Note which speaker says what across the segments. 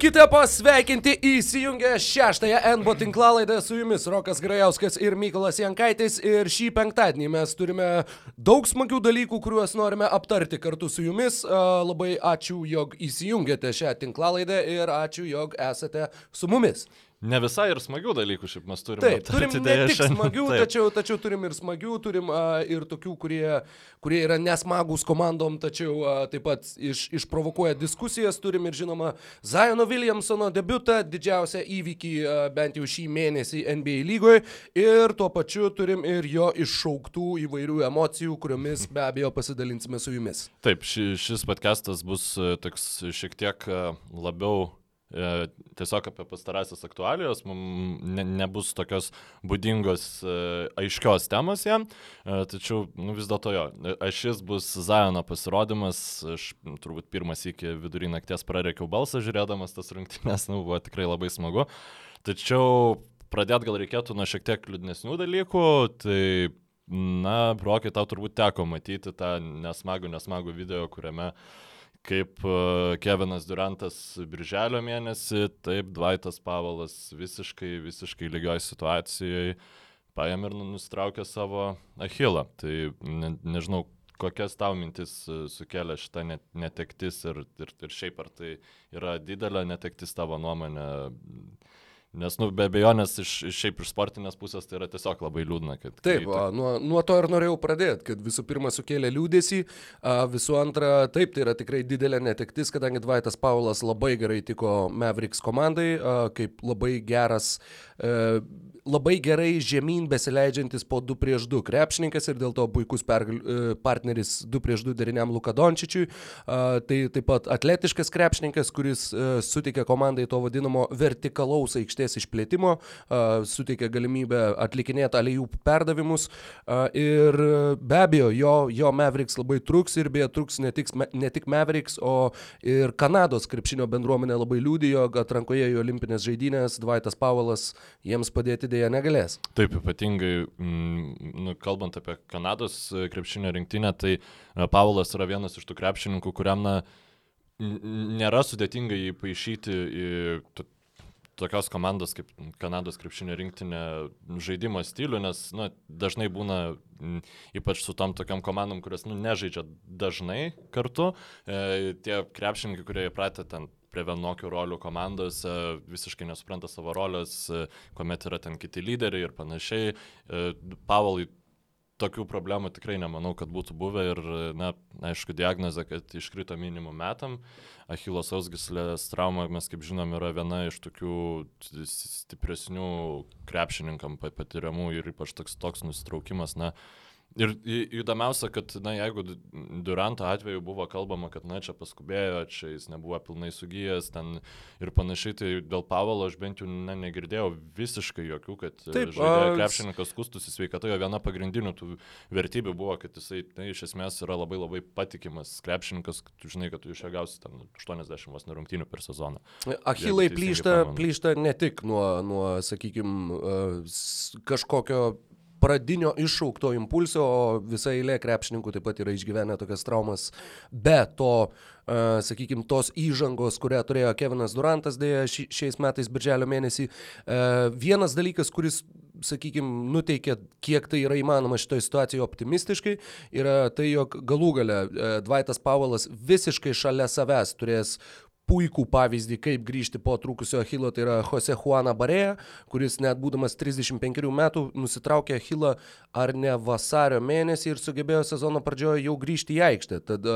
Speaker 1: Būkite pasveikinti įsijungę šeštąją NBO tinklalaidą su jumis Rokas Grajauskas ir Mykolas Jankaitis. Ir šį penktadienį mes turime daug smagių dalykų, kuriuos norime aptarti kartu su jumis. Labai ačiū, jog įsijungėte šią tinklalaidą ir ačiū, jog esate su mumis.
Speaker 2: Ne visai ir smagių dalykų šiaip mes turime.
Speaker 1: Taip, turim ne tik smagių, tačiau, tačiau turim ir smagių, turim uh, ir tokių, kurie, kurie yra nesmagus komandom, tačiau uh, taip pat iš, išprovokuoja diskusijas, turim ir žinoma Zajono Williamsono debutą, didžiausią įvykį uh, bent jau šį mėnesį NBA lygoje ir tuo pačiu turim ir jo iššauktų įvairių emocijų, kuriomis be abejo pasidalinsime su jumis.
Speaker 2: Taip, ši, šis podcastas bus toks šiek tiek labiau E, tiesiog apie pastarąsias aktualijos, mums ne, nebus tokios būdingos e, aiškios temos jam, e, tačiau nu, vis dėlto jo, šis bus Zajono pasirodymas, aš turbūt pirmas iki vidurį nakties prareikiau balsą žiūrėdamas tas rungtynės, nu, buvo tikrai labai smagu, tačiau pradėti gal reikėtų nuo šiek tiek liūdnesnių dalykų, tai Na, brokai, tau turbūt teko matyti tą nesmagų, nesmagų video, kuriame uh, kaip e, Kevinas Durantas birželio mėnesį, taip Dvaitas Pavalas visiškai, visiškai lygioj situacijoje paėmė ir nu, nustraukė savo achilą. Tai ne, nežinau, kokias tau mintis e, sukėlė šitą netektis ir, ir, ir šiaip ar tai yra didelė netektis tavo nuomonė Nes, nu, be abejonės, iš, iš šiaip iš sportinės pusės tai yra tiesiog labai liūdna. Kad,
Speaker 1: taip, kai... nuo, nuo to ir norėjau pradėti, kad visų pirma sukėlė liūdėsi, visų antra, taip, tai yra tikrai didelė netektis, kadangi Dvaitas Paulas labai gerai tiko Mavericks komandai, a, kaip labai geras a, labai gerai žemyn besileidžiantis po 2 prieš 2 krepšininkas ir dėl to puikus pergal, e, partneris 2 prieš 2 deriniam Luka Dončičiui. Tai taip pat atletiškas krepšininkas, kuris e, suteikia komandai to vadinamo vertikalaus aikštės išplėtimo, suteikia galimybę atlikinėti aliejų perdavimus ir be abejo, jo, jo Mavericks labai truks ir beje truks ne tik, ne tik Mavericks, o ir Kanados krepšinio bendruomenė labai liūdėjo, kad atrankoje į olimpinės žaidynės Dvaitas Pavalas jiems padėti dėja negalės.
Speaker 2: Taip, ypatingai, mm, nu, kalbant apie Kanados e, krepšinio rinktinę, tai e, Paulas yra vienas iš tų krepšininkų, kuriam na, nėra sudėtinga jį paaišyti į tokios komandos kaip Kanados krepšinio rinktinė žaidimo stilių, nes nu, dažnai būna, ypač su tom tokiam komandom, kurios nu, nežaidžia dažnai kartu, e, tie krepšininkai, kurie įpratę ten prie vienokių rolių komandose, visiškai nesupranta savo rolės, kuomet yra ten kiti lyderiai ir panašiai. E, Pavalai tokių problemų tikrai nemanau, kad būtų buvę ir, na, aišku, diagnozė, kad iškrito minimum metam. Achilos ausgislės trauma, mes kaip žinom, yra viena iš tokių stipresnių krepšininkam patiriamų ir ypač toks, toks nusitraukimas, na, uh, Ir įdomiausia, kad, na, jeigu Duranto atveju buvo kalbama, kad, na, čia paskubėjo, čia jis nebuvo pilnai sugyjęs ten ir panašiai, tai dėl Pavalo aš bent jau na, negirdėjau visiškai jokių, kad Taip, žaidėjo krepšininkas skustųsi sveikatoje. Viena pagrindinių tų vertybių buvo, kad jisai, na, iš esmės yra labai labai patikimas krepšininkas, tu žinai, kad tu iš jo gausi ten 80 vos nerungtynių per sezoną.
Speaker 1: Achilai plyšta, plyšta ne tik nuo, nuo sakykime, kažkokio pradinio iššaukto impulso, o visa eilė krepšininkų taip pat yra išgyvenę tokias traumas be to, uh, sakykime, tos įžangos, kurią turėjo Kevinas Durantas dėja ši, šiais metais birželio mėnesį. Uh, vienas dalykas, kuris sakykime, nuteikia, kiek tai yra įmanoma šitoje situacijoje optimistiškai, yra tai, jog galų gale Dvaitas Paulas visiškai šalia savęs turės puikų pavyzdį, kaip grįžti po trūkusio Achilo, tai yra Jose Juana Barėja, kuris net būdamas 35 metų nusitraukė Achilą ar ne vasario mėnesį ir sugebėjo sezono pradžioje jau grįžti į aikštę. Tad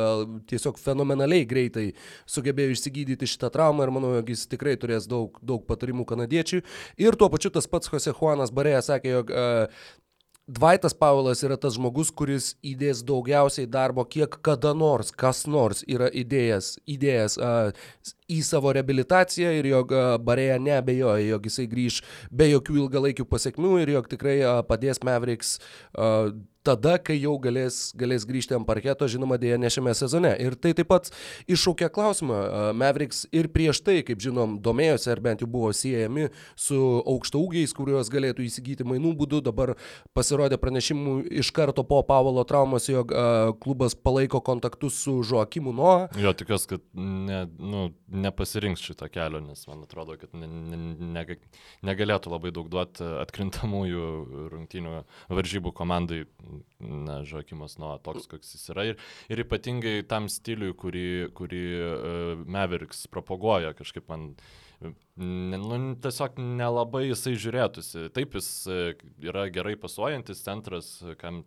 Speaker 1: tiesiog fenomenaliai greitai sugebėjo išsigydyti šitą traumą ir manau, jog jis tikrai turės daug, daug patarimų kanadiečiui. Ir tuo pačiu tas pats Jose Juanas Barėja sakė, jog Dvaitas Paulas yra tas žmogus, kuris įdės daugiausiai darbo, kiek kada nors, kas nors yra įdėjęs, įdėjęs uh, į savo reabilitaciją ir jog Barėja neabejoja, jog jisai grįž be jokių ilgalaikių pasiekmių ir jog tikrai padės Mavericks tada, kai jau galės, galės grįžti ant parketo, žinoma, dėja ne šiame sezone. Ir tai taip pat iššaukia klausimą. Mavericks ir prieš tai, kaip žinom, domėjosi ar bent jau buvo siejami su aukštaugiais, kuriuos galėtų įsigyti mainų būdu. Dabar pasirodė pranešimų iš karto po Pavalo traumos, jog klubas palaiko kontaktus su Žoakimu Noa.
Speaker 2: Jo, tikiuosi, kad ne, nu, nepasirinks šito kelio, nes man atrodo, kad ne, ne, ne, negalėtų labai daug duoti atkrintamųjų rungtynių varžybų komandai, na, Žokimas nuo toks, koks jis yra. Ir, ir ypatingai tam stiliui, kurį, kurį uh, Mavericks propaguoja, kažkaip man nu, tiesiog nelabai jisai žiūrėtųsi. Taip, jis e, yra gerai pasuojantis centras, kam,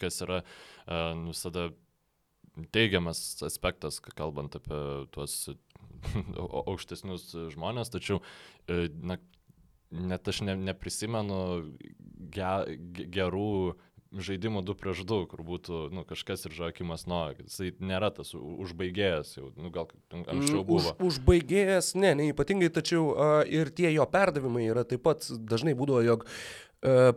Speaker 2: kas yra uh, visada teigiamas aspektas, kalbant apie tuos aukštesnius žmonės, tačiau e, na, net aš ne, neprisimenu ge, gerų žaidimų 2 prieš 2, kur būtų nu, kažkas ir Žakimas Nuo, jisai nėra tas užbaigėjas, jau, nu, gal anksčiau mm, buvo.
Speaker 1: Už, užbaigėjas, ne, neipatingai, tačiau uh, ir tie jo perdavimai yra taip pat dažnai būdavo, jog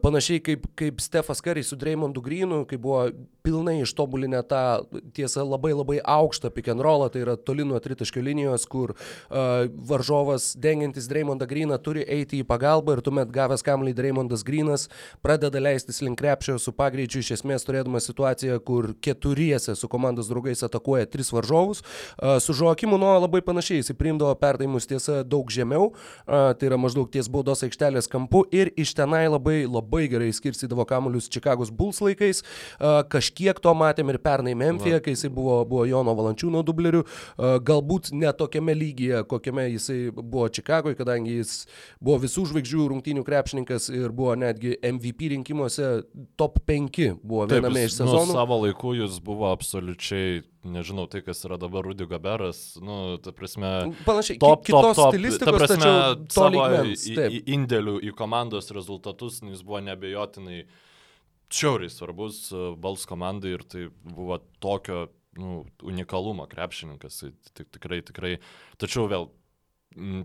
Speaker 1: panašiai kaip, kaip Stefas Kariai su Dreymondu Grinu, kai buvo pilnai ištobulinę tą tiesą labai labai aukštą pick and rollą, tai yra toli nuo tritaškio linijos, kur uh, varžovas dengiantis Dreymondą Griną turi eiti į pagalbą ir tuomet gavęs kamlį Dreymondas Grinas pradeda leistis link krepšio su pagreičiu, iš esmės turėdamas situaciją, kur keturiese su komandos draugais atakuoja tris varžovus. Uh, su Žoakimu Nuo labai panašiai, jis priimdavo perdavimus tiesa daug žemiau, uh, tai yra maždaug ties baudos aikštelės kampu ir iš tenai labai labai, labai gerai skirstydavo kamuolius Čikagos Bulls laikais. Kažkiek to matėm ir pernai Memphije, kai jisai buvo, buvo Jono Valančiūno dubleriu. Galbūt ne tokiame lygyje, kokiame jisai buvo Čikagoje, kadangi jis buvo visų žvaigždžių rungtynių krepšininkas ir buvo netgi MVP rinkimuose top 5 buvo viename Taip, iš sezonų.
Speaker 2: Nu, savo laiku jis buvo absoliučiai nežinau, tai kas yra dabar Rudy Gaberas, nu, ta prasme,
Speaker 1: panašiai, top, top, top, ta prasme,
Speaker 2: savo indėlių į komandos rezultatus, nu, jis buvo nebejotinai šiauriai svarbus e, Bals komandai ir tai buvo tokio nu, unikalumo krepšininkas, tai tikrai, tikrai, tačiau vėl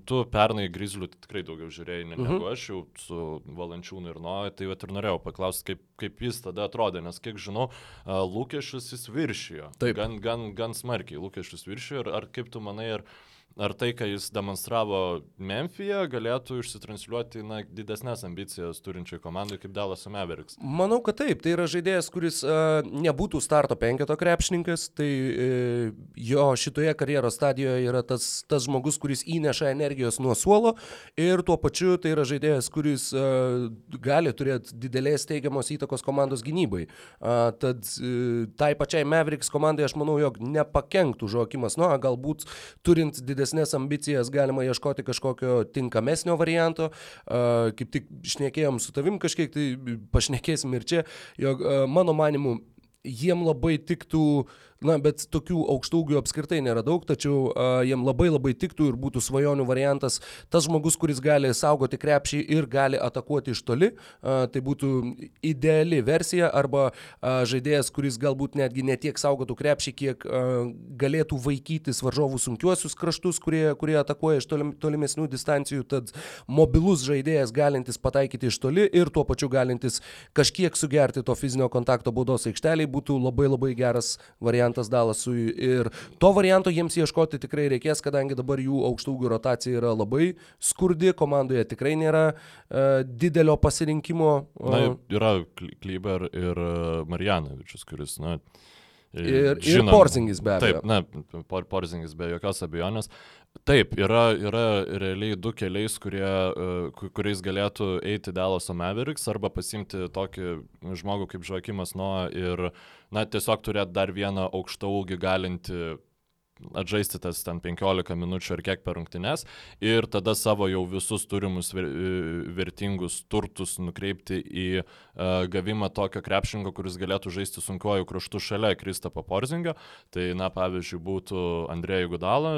Speaker 2: tu pernai Grizlių tikrai daugiau žiūrėjai ne, negu mhm. aš jau su Valančiūnu ir Nuo, tai vat ir norėjau paklausti, kaip, kaip jis tada atrodė, nes kiek žinau, lūkesčius jis viršijo. Taip. Gan, gan, gan smarkiai lūkesčius viršijo ir ar kaip tu manai, ar... Ir ar tai, ką jis demonstravo Memphije, galėtų išsitransliuoti na, didesnės ambicijas turinčiai komandai kaip Dallas Mavericks?
Speaker 1: Manau, kad taip. Tai yra žaidėjas, kuris uh, nebūtų starto penketo krepšininkas, tai uh, jo šitoje karjeros stadijoje yra tas, tas žmogus, kuris įneša energijos nuo suolo ir tuo pačiu tai yra žaidėjas, kuris uh, gali turėti didelės teigiamos įtakos komandos gynybai. Uh, tad uh, tai pačiai Mavericks komandai aš manau, jog nepakenktų Žokimas, nu, galbūt turint didelį didesnės ambicijas galima ieškoti kažkokio tinkamesnio varianto. Kaip tik šnekėjom su tavim kažkiek, tai pašnekėsim ir čia, jog mano manimu, jiem labai tiktų uh, Na, bet tokių aukštaugių apskritai nėra daug, tačiau uh, jiem labai labai tiktų ir būtų svajonių variantas tas žmogus, kuris gali saugoti krepšį ir gali atakuoti iš toli. Uh, tai būtų ideali versija arba uh, žaidėjas, kuris galbūt netgi netiek saugotų krepšį, kiek uh, galėtų vaikytis varžovų sunkiuosius kraštus, kurie, kurie atakuoja iš tolim, tolimesnių distancijų. Tad mobilus žaidėjas galintis pataikyti iš toli ir tuo pačiu galintis kažkiek sugerti to fizinio kontakto baudos aikšteliai būtų labai labai geras variantas variantas Dalasui ir to varianto jiems ieškoti tikrai reikės, kadangi dabar jų aukštaugių rotacija yra labai skurdi, komandoje tikrai nėra uh, didelio pasirinkimo.
Speaker 2: Uh, na, yra Klyber ir e, Marjanovičius, kuris, na,
Speaker 1: Ir, Žinom, ir Porzingis be abejo.
Speaker 2: Taip, na, por, Porzingis be jokios abejonės. Taip, yra, yra realiai du keliais, kurie, uh, kuriais galėtų eiti Dalaso Mavericks arba pasimti tokį žmogų kaip Žoakimas Noa ir, na, tiesiog turėti dar vieną aukštą ūgį galinti atžaisti tas ten 15 minučių ar kiek per rungtynes ir tada savo jau visus turimus ver, vertingus turtus nukreipti į uh, gavimą tokio krepšingo, kuris galėtų žaisti sunkuoju kraštu šalia Kristapo Porzingio. Tai, na, pavyzdžiui, būtų Andrėjų Gudala,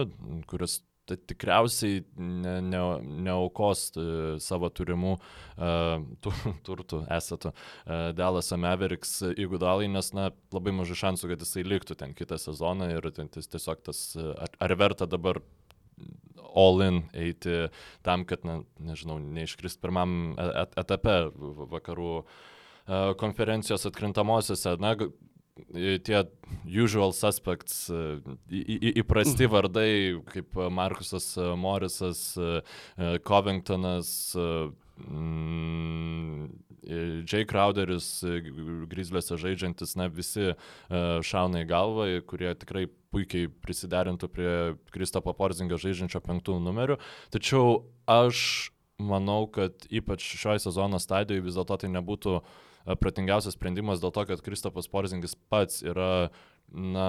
Speaker 2: kuris tai tikriausiai neaukos ne, ne e, savo turimų uh, turtų esatų uh, Dallas Mavericks įgudalai, nes na, labai mažai šansų, kad jisai liktų ten kitą sezoną ir tiesiog tas, ar, ar verta dabar all in eiti tam, kad, na, nežinau, neiškrist pirmam et etape vakarų konferencijos atkrintamosiose. Na, tie usual suspects, į, į, įprasti vardai kaip Markusas Morisas, Covingtonas, mm, Jay Crowderis, Grizzliuose žaidžiantis, na, visi šauna į galvą, kurie tikrai puikiai prisiderintų prie Kristopo Porzingio žaidžiančio penktų numerių. Tačiau aš manau, kad ypač šioje sezono stadijoje vis dėlto tai nebūtų pratingiausias sprendimas dėl to, kad Kristopas Porzingis pats yra, na,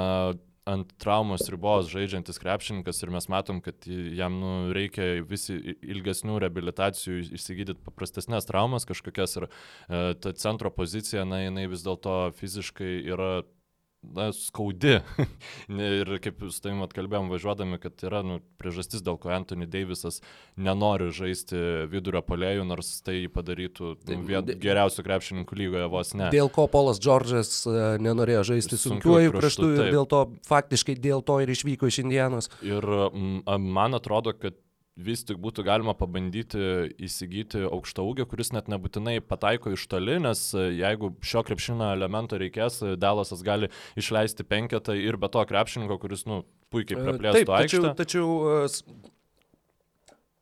Speaker 2: ant traumos ribos žaidžiantis krepšininkas ir mes matom, kad jam nu, reikia visi ilgesnių rehabilitacijų įsigydyti paprastesnės traumas kažkokias ir e, ta centro pozicija, na, jinai vis dėlto fiziškai yra na, skaudi. ir kaip su tavim atkalbėjom važiuodami, kad yra nu, priežastis, dėl ko Anthony Davisas nenori žaisti vidurio polėjų, nors tai padarytų nu, vien, geriausių krepšininkų lygoje vos ne.
Speaker 1: Dėl ko Polas Džordžas e, nenorėjo žaisti sunkiuoju kraštu ir dėl to faktiškai dėl to ir išvyko iš Indianos.
Speaker 2: Ir man atrodo, kad vis tik būtų galima pabandyti įsigyti aukštą ūgį, kuris net nebūtinai pataiko iš toli, nes e, jeigu šio krepšinio elemento reikės, e, Dalasas gali išleisti penketą ir be to krepšininko, kuris nu, puikiai e, praplėstų Taip,
Speaker 1: aikštę. Tačiau, tačiau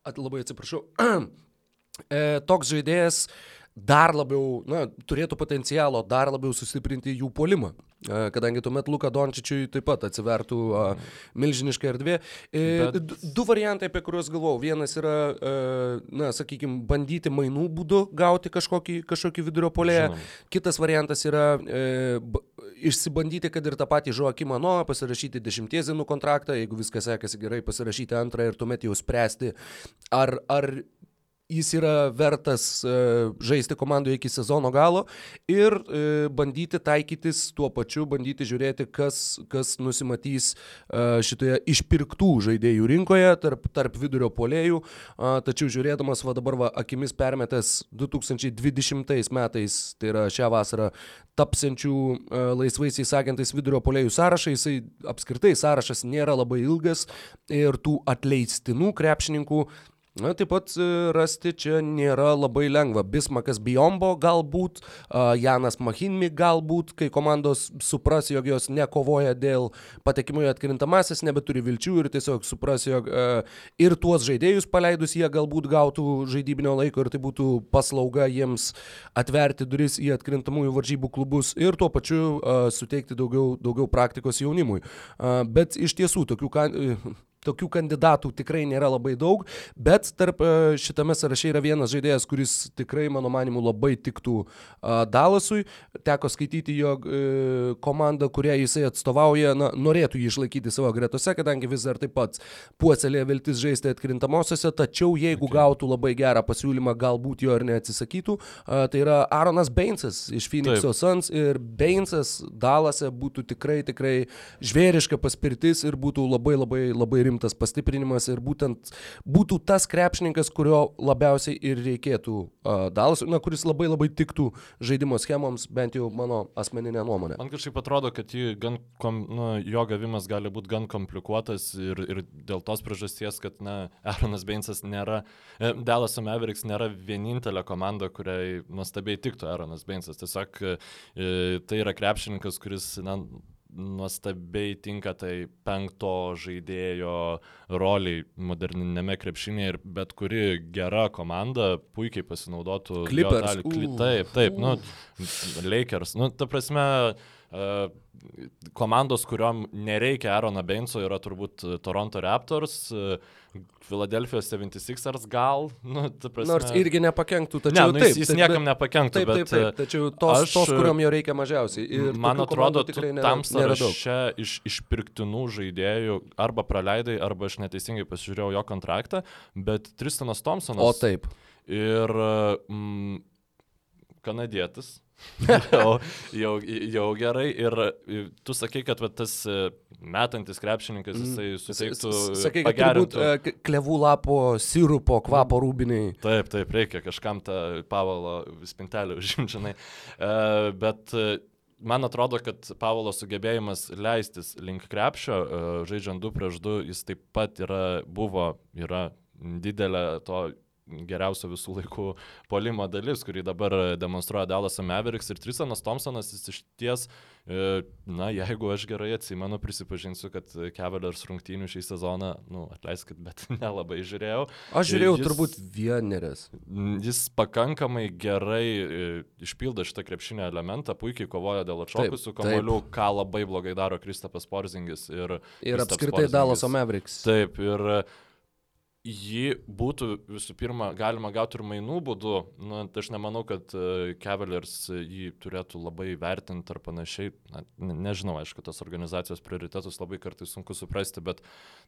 Speaker 1: at, labai atsiprašau, toks žaidėjas dar labiau, na, turėtų potencialo dar labiau sustiprinti jų polimą kadangi tuomet Luka Dončičiui taip pat atsivertų a, milžiniška erdvė. E, Bet... Du variantai, apie kuriuos galvojau. Vienas yra, a, na, sakykime, bandyti mainų būdu gauti kažkokį, kažkokį vidurio polėje. Kitas variantas yra e, b, išsibandyti, kad ir tą patį Žoakimą Nuo, pasirašyti dešimties dienų kontraktą, jeigu viskas sekasi gerai, pasirašyti antrą ir tuomet jau spręsti, ar, ar jis yra vertas e, žaisti komandoje iki sezono galo ir e, bandyti taikytis tuo pačiu, bandyti žiūrėti, kas, kas nusimatys e, šitoje išpirktų žaidėjų rinkoje tarp, tarp vidurio polėjų. Tačiau žiūrėdamas va dabar va, akimis permetęs 2020 metais, tai yra šią vasarą, tapsiančių laisvaisiais agentais vidurio polėjų sąrašą, jisai apskritai sąrašas nėra labai ilgas ir tų atleistinų krepšininkų Na, taip pat e, rasti čia nėra labai lengva. Bismakas Biombo galbūt, Janas Mahinmi galbūt, kai komandos supras, jog jos nekovoja dėl patekimo į atkrintamasis, nebeturi vilčių ir tiesiog supras, jog ir tuos žaidėjus paleidus jie galbūt gautų žaidybinio laiko ir tai būtų paslauga jiems atverti duris į atkrintamųjų varžybų klubus ir tuo pačiu suteikti daugiau, daugiau praktikos jaunimui. Bet iš tiesų tokių tokių kandidatų tikrai nėra labai daug, bet tarp e, šitame sąraše yra vienas žaidėjas, kuris tikrai, mano manimu, labai tiktų uh, Dalasui. Teko skaityti, jog uh, komanda, kurią jisai atstovauja, na, norėtų jį išlaikyti savo gretose, kadangi vis dar taip pat puoselėje viltis žaisti atkrintamosiose, tačiau jeigu okay. gautų labai gerą pasiūlymą, galbūt jo ir neatsisakytų. Tai yra Aaronas Bainsas iš Phoenix'o Suns ir Bainsas Dalase būtų tikrai, tikrai žvėriška paspirtis ir būtų labai labai labai rimtas rimtas pastiprinimas ir būtent būtų tas krepšininkas, kurio labiausiai ir reikėtų uh, Dalas, na, kuris labai labai tiktų žaidimo schemoms, bent jau mano asmeninė nuomonė.
Speaker 2: Man kažkaip atrodo, kad gan, kom, nu, jo gavimas gali būti gan komplikuotas ir, ir dėl tos priežasties, kad, na, Aaronas Bainsas nėra, e, Dallas Mavericks nėra vienintelė komanda, kuriai nuostabiai tiktų Aaronas Bainsas. Tiesiog e, tai yra krepšininkas, kuris, na, nuostabiai tinka tai penkto žaidėjo roliai moderninėme krepšinėje ir bet kuri gera komanda puikiai pasinaudotų.
Speaker 1: Clippers.
Speaker 2: Uh, taip, taip, nu, Lakers. Nu, ta prasme, komandos, kuriuom nereikia Aarono Beinso, yra turbūt Toronto Raptors, Philadelphia 76ers gal, nu,
Speaker 1: prasme... Nors irgi nepakenktų, tačiau
Speaker 2: ne, nu, jis, jis taip, niekam nepakenktų.
Speaker 1: Taip, taip, taip, tačiau tos, aš, tos kuriuom jo reikia mažiausiai. Ir
Speaker 2: man atrodo, tam sąraše iš išpirktinų žaidėjų arba praleidai, arba aš neteisingai pasižiūrėjau jo kontraktą, bet Tristanas Thompsonas.
Speaker 1: O taip.
Speaker 2: Ir mm, kanadietis jau, jau, jau gerai. Ir tu sakai, kad va, tas e, metantis krepšininkas, mm. jisai suteiktų...
Speaker 1: Sakai, kad turbūt uh, klevų lapo sirupo kvapo mm. rūbiniai.
Speaker 2: Taip, taip, reikia kažkam tą pavalo spintelę užimčinai. Uh, bet uh, man atrodo, kad Pavalo sugebėjimas leistis link krepšio, žaidžiant 2 prieš 2, jis taip pat yra, buvo, yra didelė to geriausia visų laikų polimo dalis, kurį dabar demonstruoja Dallas Mavericks ir Trisonas Thompsonas, jis iš ties, e, na, jeigu aš gerai atsimenu, prisipažinsiu, kad Cavaliers rungtynių šį sezoną, nu, atleiskit, bet nelabai žiūrėjau.
Speaker 1: Aš žiūrėjau jis, turbūt vieneris.
Speaker 2: Jis pakankamai gerai e, išpildo šitą krepšinio elementą, puikiai kovoja dėl atšokusių kamolių, ką labai blogai daro Kristapas Porzingis ir...
Speaker 1: Ir apskritai Dallas Mavericks.
Speaker 2: Taip, ir jį būtų visų pirma galima gauti ir mainų būdu. Nu, tai aš nemanau, kad uh, Cavaliers jį turėtų labai vertinti ar panašiai. Na, ne, nežinau, aišku, tos organizacijos prioritetus labai kartais sunku suprasti, bet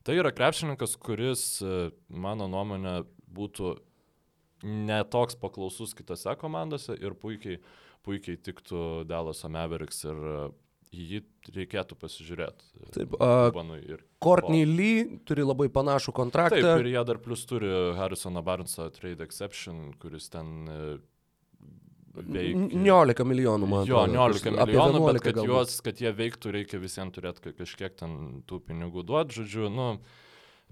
Speaker 2: tai yra krepšininkas, kuris, uh, mano nuomonė, būtų netoks paklausus kitose komandose ir puikiai, puikiai tiktų Dallas Mavericks ir jį reikėtų pasižiūrėti.
Speaker 1: Taip, uh, Courtney Lee turi labai panašų kontraktą.
Speaker 2: Taip, ir jie dar plus turi Harrisoną Barnesą Trade Exception, kuris ten
Speaker 1: veikia. 19 milijonų, man
Speaker 2: atrodo. Jo, 19 milijonų, bet kad, juos, kad jie veiktų, reikia visiems turėti kažkiek ten tų pinigų duoti, žodžiu, nu, uh,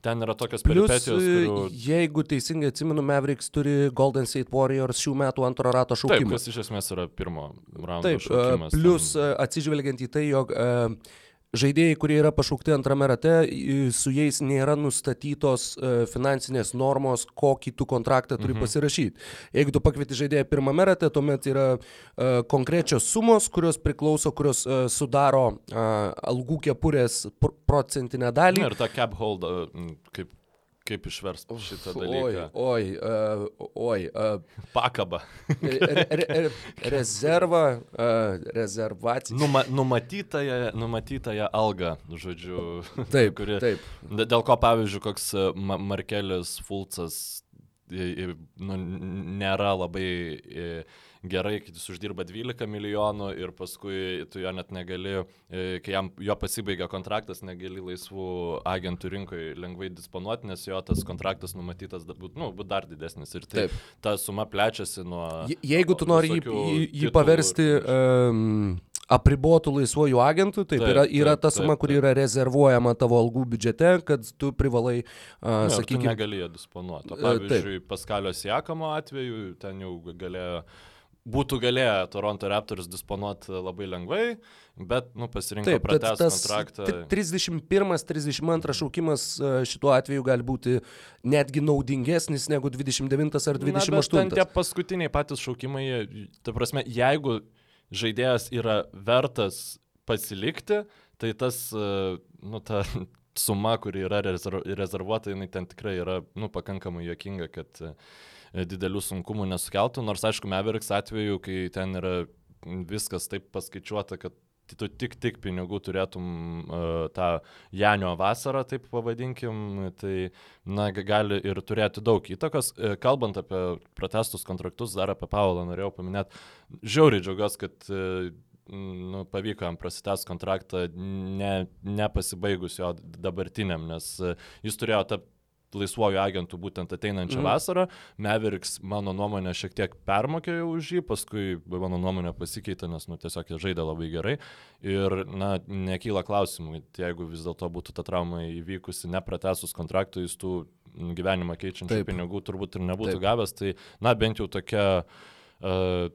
Speaker 2: Ten yra tokios peripetijos. Kurių...
Speaker 1: Jeigu teisingai atsimenu, Mavericks turi Golden State Warriors šių metų antro rato šaukimą.
Speaker 2: Taip, kas iš esmės yra pirmo raundo. Taip, šaukimas,
Speaker 1: plus ten... atsižvelgiant į tai, jog uh, žaidėjai, kurie yra pašaukti antrame rate, su jais nėra nustatytos e, finansinės normos, kokį tu kontraktą turi mhm. pasirašyti. Jeigu tu pakvieti žaidėją pirmame rate, tuomet yra uh, konkrečios sumos, kurios priklauso, kurios uh, sudaro algų kepurės procentinę dalį.
Speaker 2: Ir ta cap hold, kaip Kaip išversti šitą dalyką?
Speaker 1: Oi, oi, uh, oi. Uh,
Speaker 2: Pakaba.
Speaker 1: re, re, re, rezerva, uh, rezervacija.
Speaker 2: Numa, numatytąją, numatytąją algą, žodžiu.
Speaker 1: Taip, kuri, taip.
Speaker 2: Dėl ko, pavyzdžiui, koks Markelis Fulcas nu, nėra labai gerai, kai jis uždirba 12 milijonų ir paskui tu jo net negali, kai jam jo pasibaigia kontraktas, negali laisvų agentų rinkoje lengvai disponuoti, nes jo tas kontraktas numatytas būt, nu, būt dar didesnis. Ir tai, Taip. ta suma plečiasi nuo...
Speaker 1: Je, jeigu tu nori jį, jį paversti... Um, apribotų laisvojų agentų, taip, taip yra, yra ta suma, kuri yra rezervuojama tavo algų biudžete, kad tu privalai, uh,
Speaker 2: ne,
Speaker 1: sakykime,
Speaker 2: negalėjo disponuoti. Pavyzdžiui, Paskalio Siekamo atveju ten jau galėjo būtų galėję Toronto Raptors disponuoti labai lengvai, bet nu, pasirinko pratęsti kontraktą.
Speaker 1: 31-32 šaukimas šituo atveju gali būti netgi naudingesnis negu 29 ar 28. Na, ten
Speaker 2: tie paskutiniai patys šaukimai, ta prasme, jeigu žaidėjas yra vertas pasilikti, tai tas, e, nu, ta suma, kuri yra rezervuota, jinai ten tikrai yra, nu, pakankamai jokinga, kad e, didelių sunkumų nesukeltų, nors aišku, Mavericks atveju, kai ten yra viskas taip paskaičiuota, kad tu tik tik pinigų turėtum uh, tą Janio vasarą, taip pavadinkim, tai na, gali ir turėti daug įtakos. Kalbant apie protestus kontraktus, dar apie Paulą norėjau paminėti, žiauriai džiaugiuosi, kad uh, nu, pavyko jam prasitęs kontraktą ne, nepasibaigus jo dabartiniam, nes jis turėjo tapti laisvojų agentų būtent ateinančią mm. vasarą. Mavericks, mano nuomonė, šiek tiek permokėjo už jį, paskui mano nuomonė pasikeitė, nes nu, tiesiog jie žaidė labai gerai. Ir, na, nekyla klausimų, jeigu vis dėlto būtų ta trauma įvykusi nepratesus kontraktų, jis tų gyvenimą keičiančių Taip. pinigų turbūt ir nebūtų Taip. gavęs. Tai, na, bent jau tokia... Uh,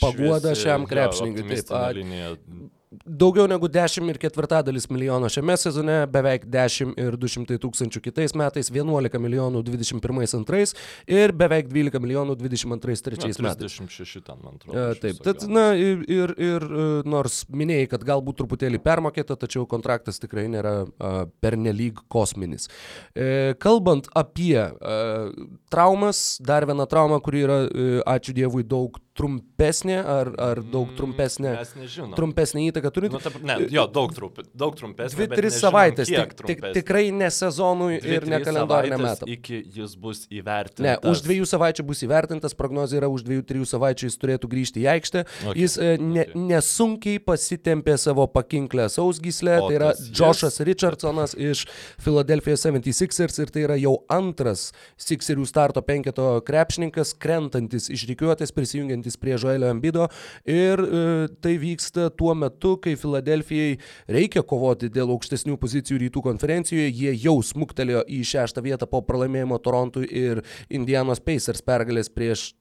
Speaker 1: Paguoda šiam krepšininkui. Taip, daugiau negu 10 ir ketvirtadalis milijono šiame sezone, beveik 10 ir 200 tūkstančių kitais metais, 11 milijonų 21-2 ir beveik 12 milijonų 22-3 metais.
Speaker 2: 26 ten, man atrodo.
Speaker 1: E, taip, tad, na ir, ir, ir e, nors minėjai, kad galbūt truputėlį permokėta, tačiau kontraktas tikrai nėra uh, pernelyg kosminis. E, kalbant apie uh, traumas, dar viena trauma, kuri yra, uh, ačiū Dievui, daug trumpesnė ar, ar daug trumpesnė, trumpesnė įtaka turi.
Speaker 2: Nu, ta, ne, jo, daug, trump, daug trumpesnė.
Speaker 1: Dvi, tris savaitės. Tik, tik, tikrai ne sezonui dvi, ir ne kalendoriniam metams.
Speaker 2: Iki jis bus įvertintas.
Speaker 1: Ne, už dviejų savaičių bus įvertintas, prognozija yra už dviejų, trijų savaičių jis turėtų grįžti į aikštę. Okay, jis e, ne, okay. nesunkiai pasitempė savo pakinklę sausgyslę, tai yra Joshas Richardsonas iš Philadelphia 76ers ir tai yra jau antras Sixerių starto penketo krepšininkas, krentantis iš rykiuotės, prisijungiantis prie Joelio Ambido ir e, tai vyksta tuo metu, metu, kai Filadelfijai reikia kovoti dėl aukštesnių pozicijų rytų konferencijoje, jie jau smuktelėjo į šeštą vietą po pralaimėjimo Torontui ir Indianos Pacers pergalės prieš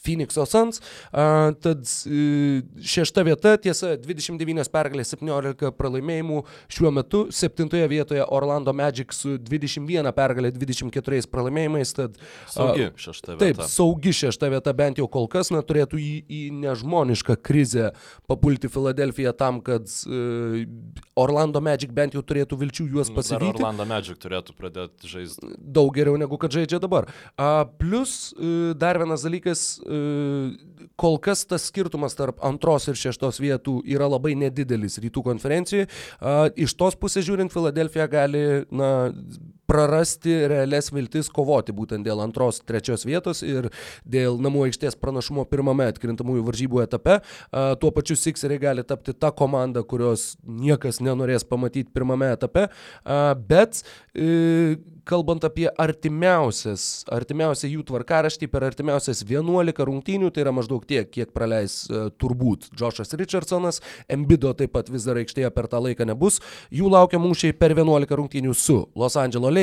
Speaker 1: Phoenix'o Suns. Uh, tad uh, šešta vieta, tiesa, 29 pergalės, 17 pralaimėjimų. Šiuo metu septintoje vietoje Orlando Magic su 21 pergalė, 24 pralaimėjimais. Tad,
Speaker 2: uh, saugi šešta vieta.
Speaker 1: Taip, saugi šešta vieta bent jau kol kas, na, turėtų į, į nežmonišką krizę papulti Filadelfiją tam, kad uh, Orlando Magic bent jau turėtų vilčių juos pasivyti.
Speaker 2: Orlando Magic turėtų pradėti žaisti.
Speaker 1: Daug geriau negu kad žaidžia dabar. Uh, plus uh, dar vienas dalykas, kol kas tas skirtumas tarp antros ir šeštos vietų yra labai nedidelis rytų konferencijoje. Iš tos pusės žiūrint, Filadelfija gali na, prarasti realias viltis kovoti būtent dėl antros, trečios vietos ir dėl namų aikštės pranašumo pirmame atkrintamųjų varžybų etape. Tuo pačiu Sixeriai gali tapti ta komanda, kurios niekas nenorės pamatyti pirmame etape. Bet e, kalbant apie artimiausias, artimiausią jų tvarkaraštį per artimiausias 11 rungtynių, tai yra maždaug tiek, kiek praleis uh, turbūt Joshas Richardsonas, Embido taip pat vis dar aikštėje per tą laiką nebus. Jų laukia mūšiai per 11 rungtynių su Los Angeles Lakers,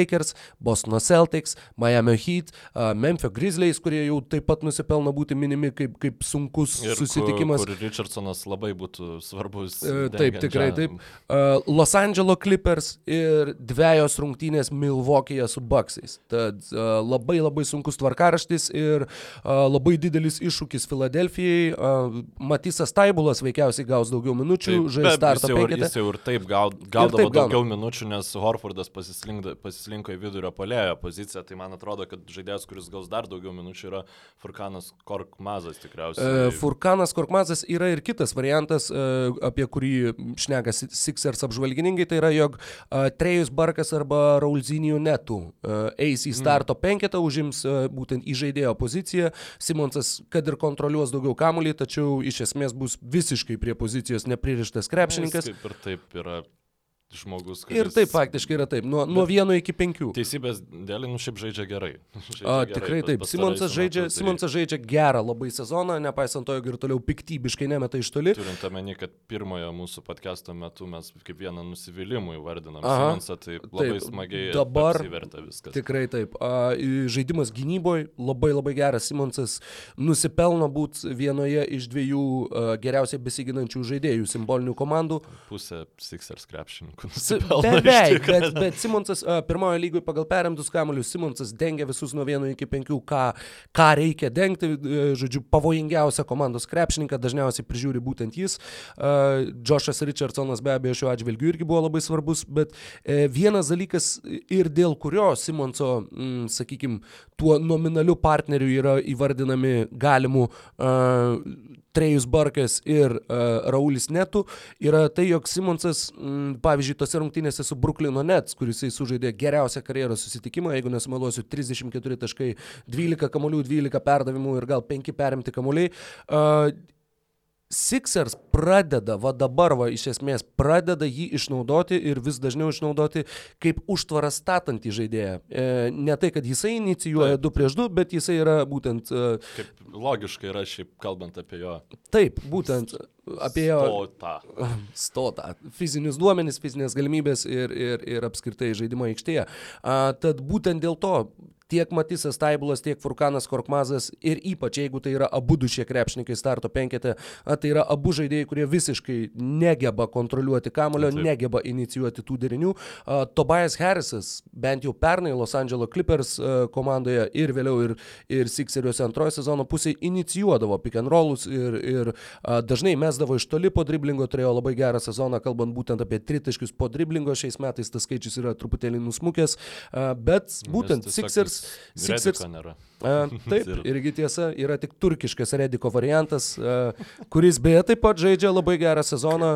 Speaker 1: Bostono Celtics, Miami Heat, uh, Memphis Grizzlies, kurie jau taip pat nusipelno būti minimi kaip, kaip sunkus
Speaker 2: Ir
Speaker 1: susitikimas.
Speaker 2: Kur, kur Richardsonas labai būtų svarbus.
Speaker 1: Uh, taip, tikrai taip. Uh, Los Angeles Clippers ir dviejos rungtynės Milwaukee'e su Bucksais. Tad uh, labai labai sunkus tvarkaraštis ir uh, labai didelis iššūkis Filadelfijai. Uh, Matisas Taibulas veikiausiai gaus daugiau minučių, žais startą.
Speaker 2: Jis jau ir taip gaudavo taip daugiau gauna. minučių, nes Horfordas pasislinko į vidurio polėjo poziciją. Tai man atrodo, kad žaidėjas, kuris gaus dar daugiau minučių, yra Furkanas Korkmazas tikriausiai.
Speaker 1: Uh, Furkanas Korkmazas yra ir kitas variantas, uh, apie kurį šneka Sixers apžvalgininkai. Tai yra, jog uh, Trejus Barkas arba Raulzinijų netų uh, eis į starto mm. penketą, užims uh, būtent į žaidėjo poziciją. Simonsas, kad ir kontroliuos daugiau kamuolį, tačiau iš esmės bus visiškai prie pozicijos nepririštas krepšininkas.
Speaker 2: Jis kaip ir taip yra žmogus.
Speaker 1: Kuris... Ir taip faktiškai yra taip, nuo, nuo vieno iki penkių.
Speaker 2: Teisybės dėlį, nu šiaip žaidžia gerai.
Speaker 1: Žaidžia A, gerai tikrai taip. Simonsas žaidžia, tai... Simonsas žaidžia gerą labai sezoną, nepaisant to, jog ir toliau piktybiškai nemeta iš toli.
Speaker 2: Turint omeny, kad pirmojo mūsų podcast'o metu mes kaip vieną nusivylimų įvardinam Aha, Simonsą, tai labai taip, smagiai
Speaker 1: dabar
Speaker 2: įverta viskas.
Speaker 1: Tikrai taip. A, žaidimas gynyboje labai labai geras. Simonsas nusipelno būti vienoje iš dviejų a, geriausiai besiginančių žaidėjų simbolinių komandų.
Speaker 2: Pusė Sixers krepšininkų
Speaker 1: nusipelno. Beveik, bet, bet Simonsas pirmojo lygoje pagal perimtus kamuolius Simonsas dengia visus nuo 1 iki 5, ką, ką reikia dengti. Uh, žodžiu, pavojingiausią komandos krepšininką dažniausiai prižiūri būtent jis. Joshas Richardsonas be abejo šiuo atžvilgiu irgi buvo labai svarbus, bet uh, vienas dalykas ir dėl kurio Simonso, mm, sakykime, tuo nominaliu partneriu yra įvardinami galimų Trejus Barkas ir uh, Raulis Netų, yra tai, jog Simonsas, m, pavyzdžiui, tose rungtynėse su Bruklino Nets, kuris jisai sužaidė geriausią karjeros susitikimą, jeigu nesumeluosiu, 34 taškai, 12 kamolių, 12 perdavimų ir gal 5 perimti kamoliai. Uh, Sixers pradeda, va dabar, va iš esmės, pradeda jį išnaudoti ir vis dažniau išnaudoti kaip užtvarą statantį žaidėją. E, ne tai, kad jisai inicijuoja taip, 2 prieš 2, bet jisai yra būtent... E,
Speaker 2: kaip logiškai yra šiaip kalbant apie jo.
Speaker 1: Taip, būtent apie jo.
Speaker 2: Stotą.
Speaker 1: Stotą. Fizinius duomenis, fizinės galimybės ir, ir, ir apskritai žaidimo aikštėje. A, tad būtent dėl to tiek Matisas Taibulas, tiek Furkanas Korkmazas ir ypač jeigu tai yra abu du šie krepšininkai starto penkete, tai yra abu žaidėjai, kurie visiškai negeba kontroliuoti kamulio, Taip. negeba inicijuoti tų derinių. Uh, Tobias Harrisas, bent jau pernai Los Angeles Clippers uh, komandoje ir vėliau ir, ir Sixeriuose antrojo sezono pusėje inicijuodavo pick and rollus ir, ir uh, dažnai mesdavo iš toli po driblingo, turėjo labai gerą sezoną, kalbant būtent apie tritaškius po driblingo, šiais metais tas skaičius yra truputėlį nusmukęs, bet būtent Sixers
Speaker 2: Sixers. nėra.
Speaker 1: A, taip, irgi tiesa, yra tik turkiškas Rediko variantas, a, kuris beje taip pat žaidžia labai gerą sezoną.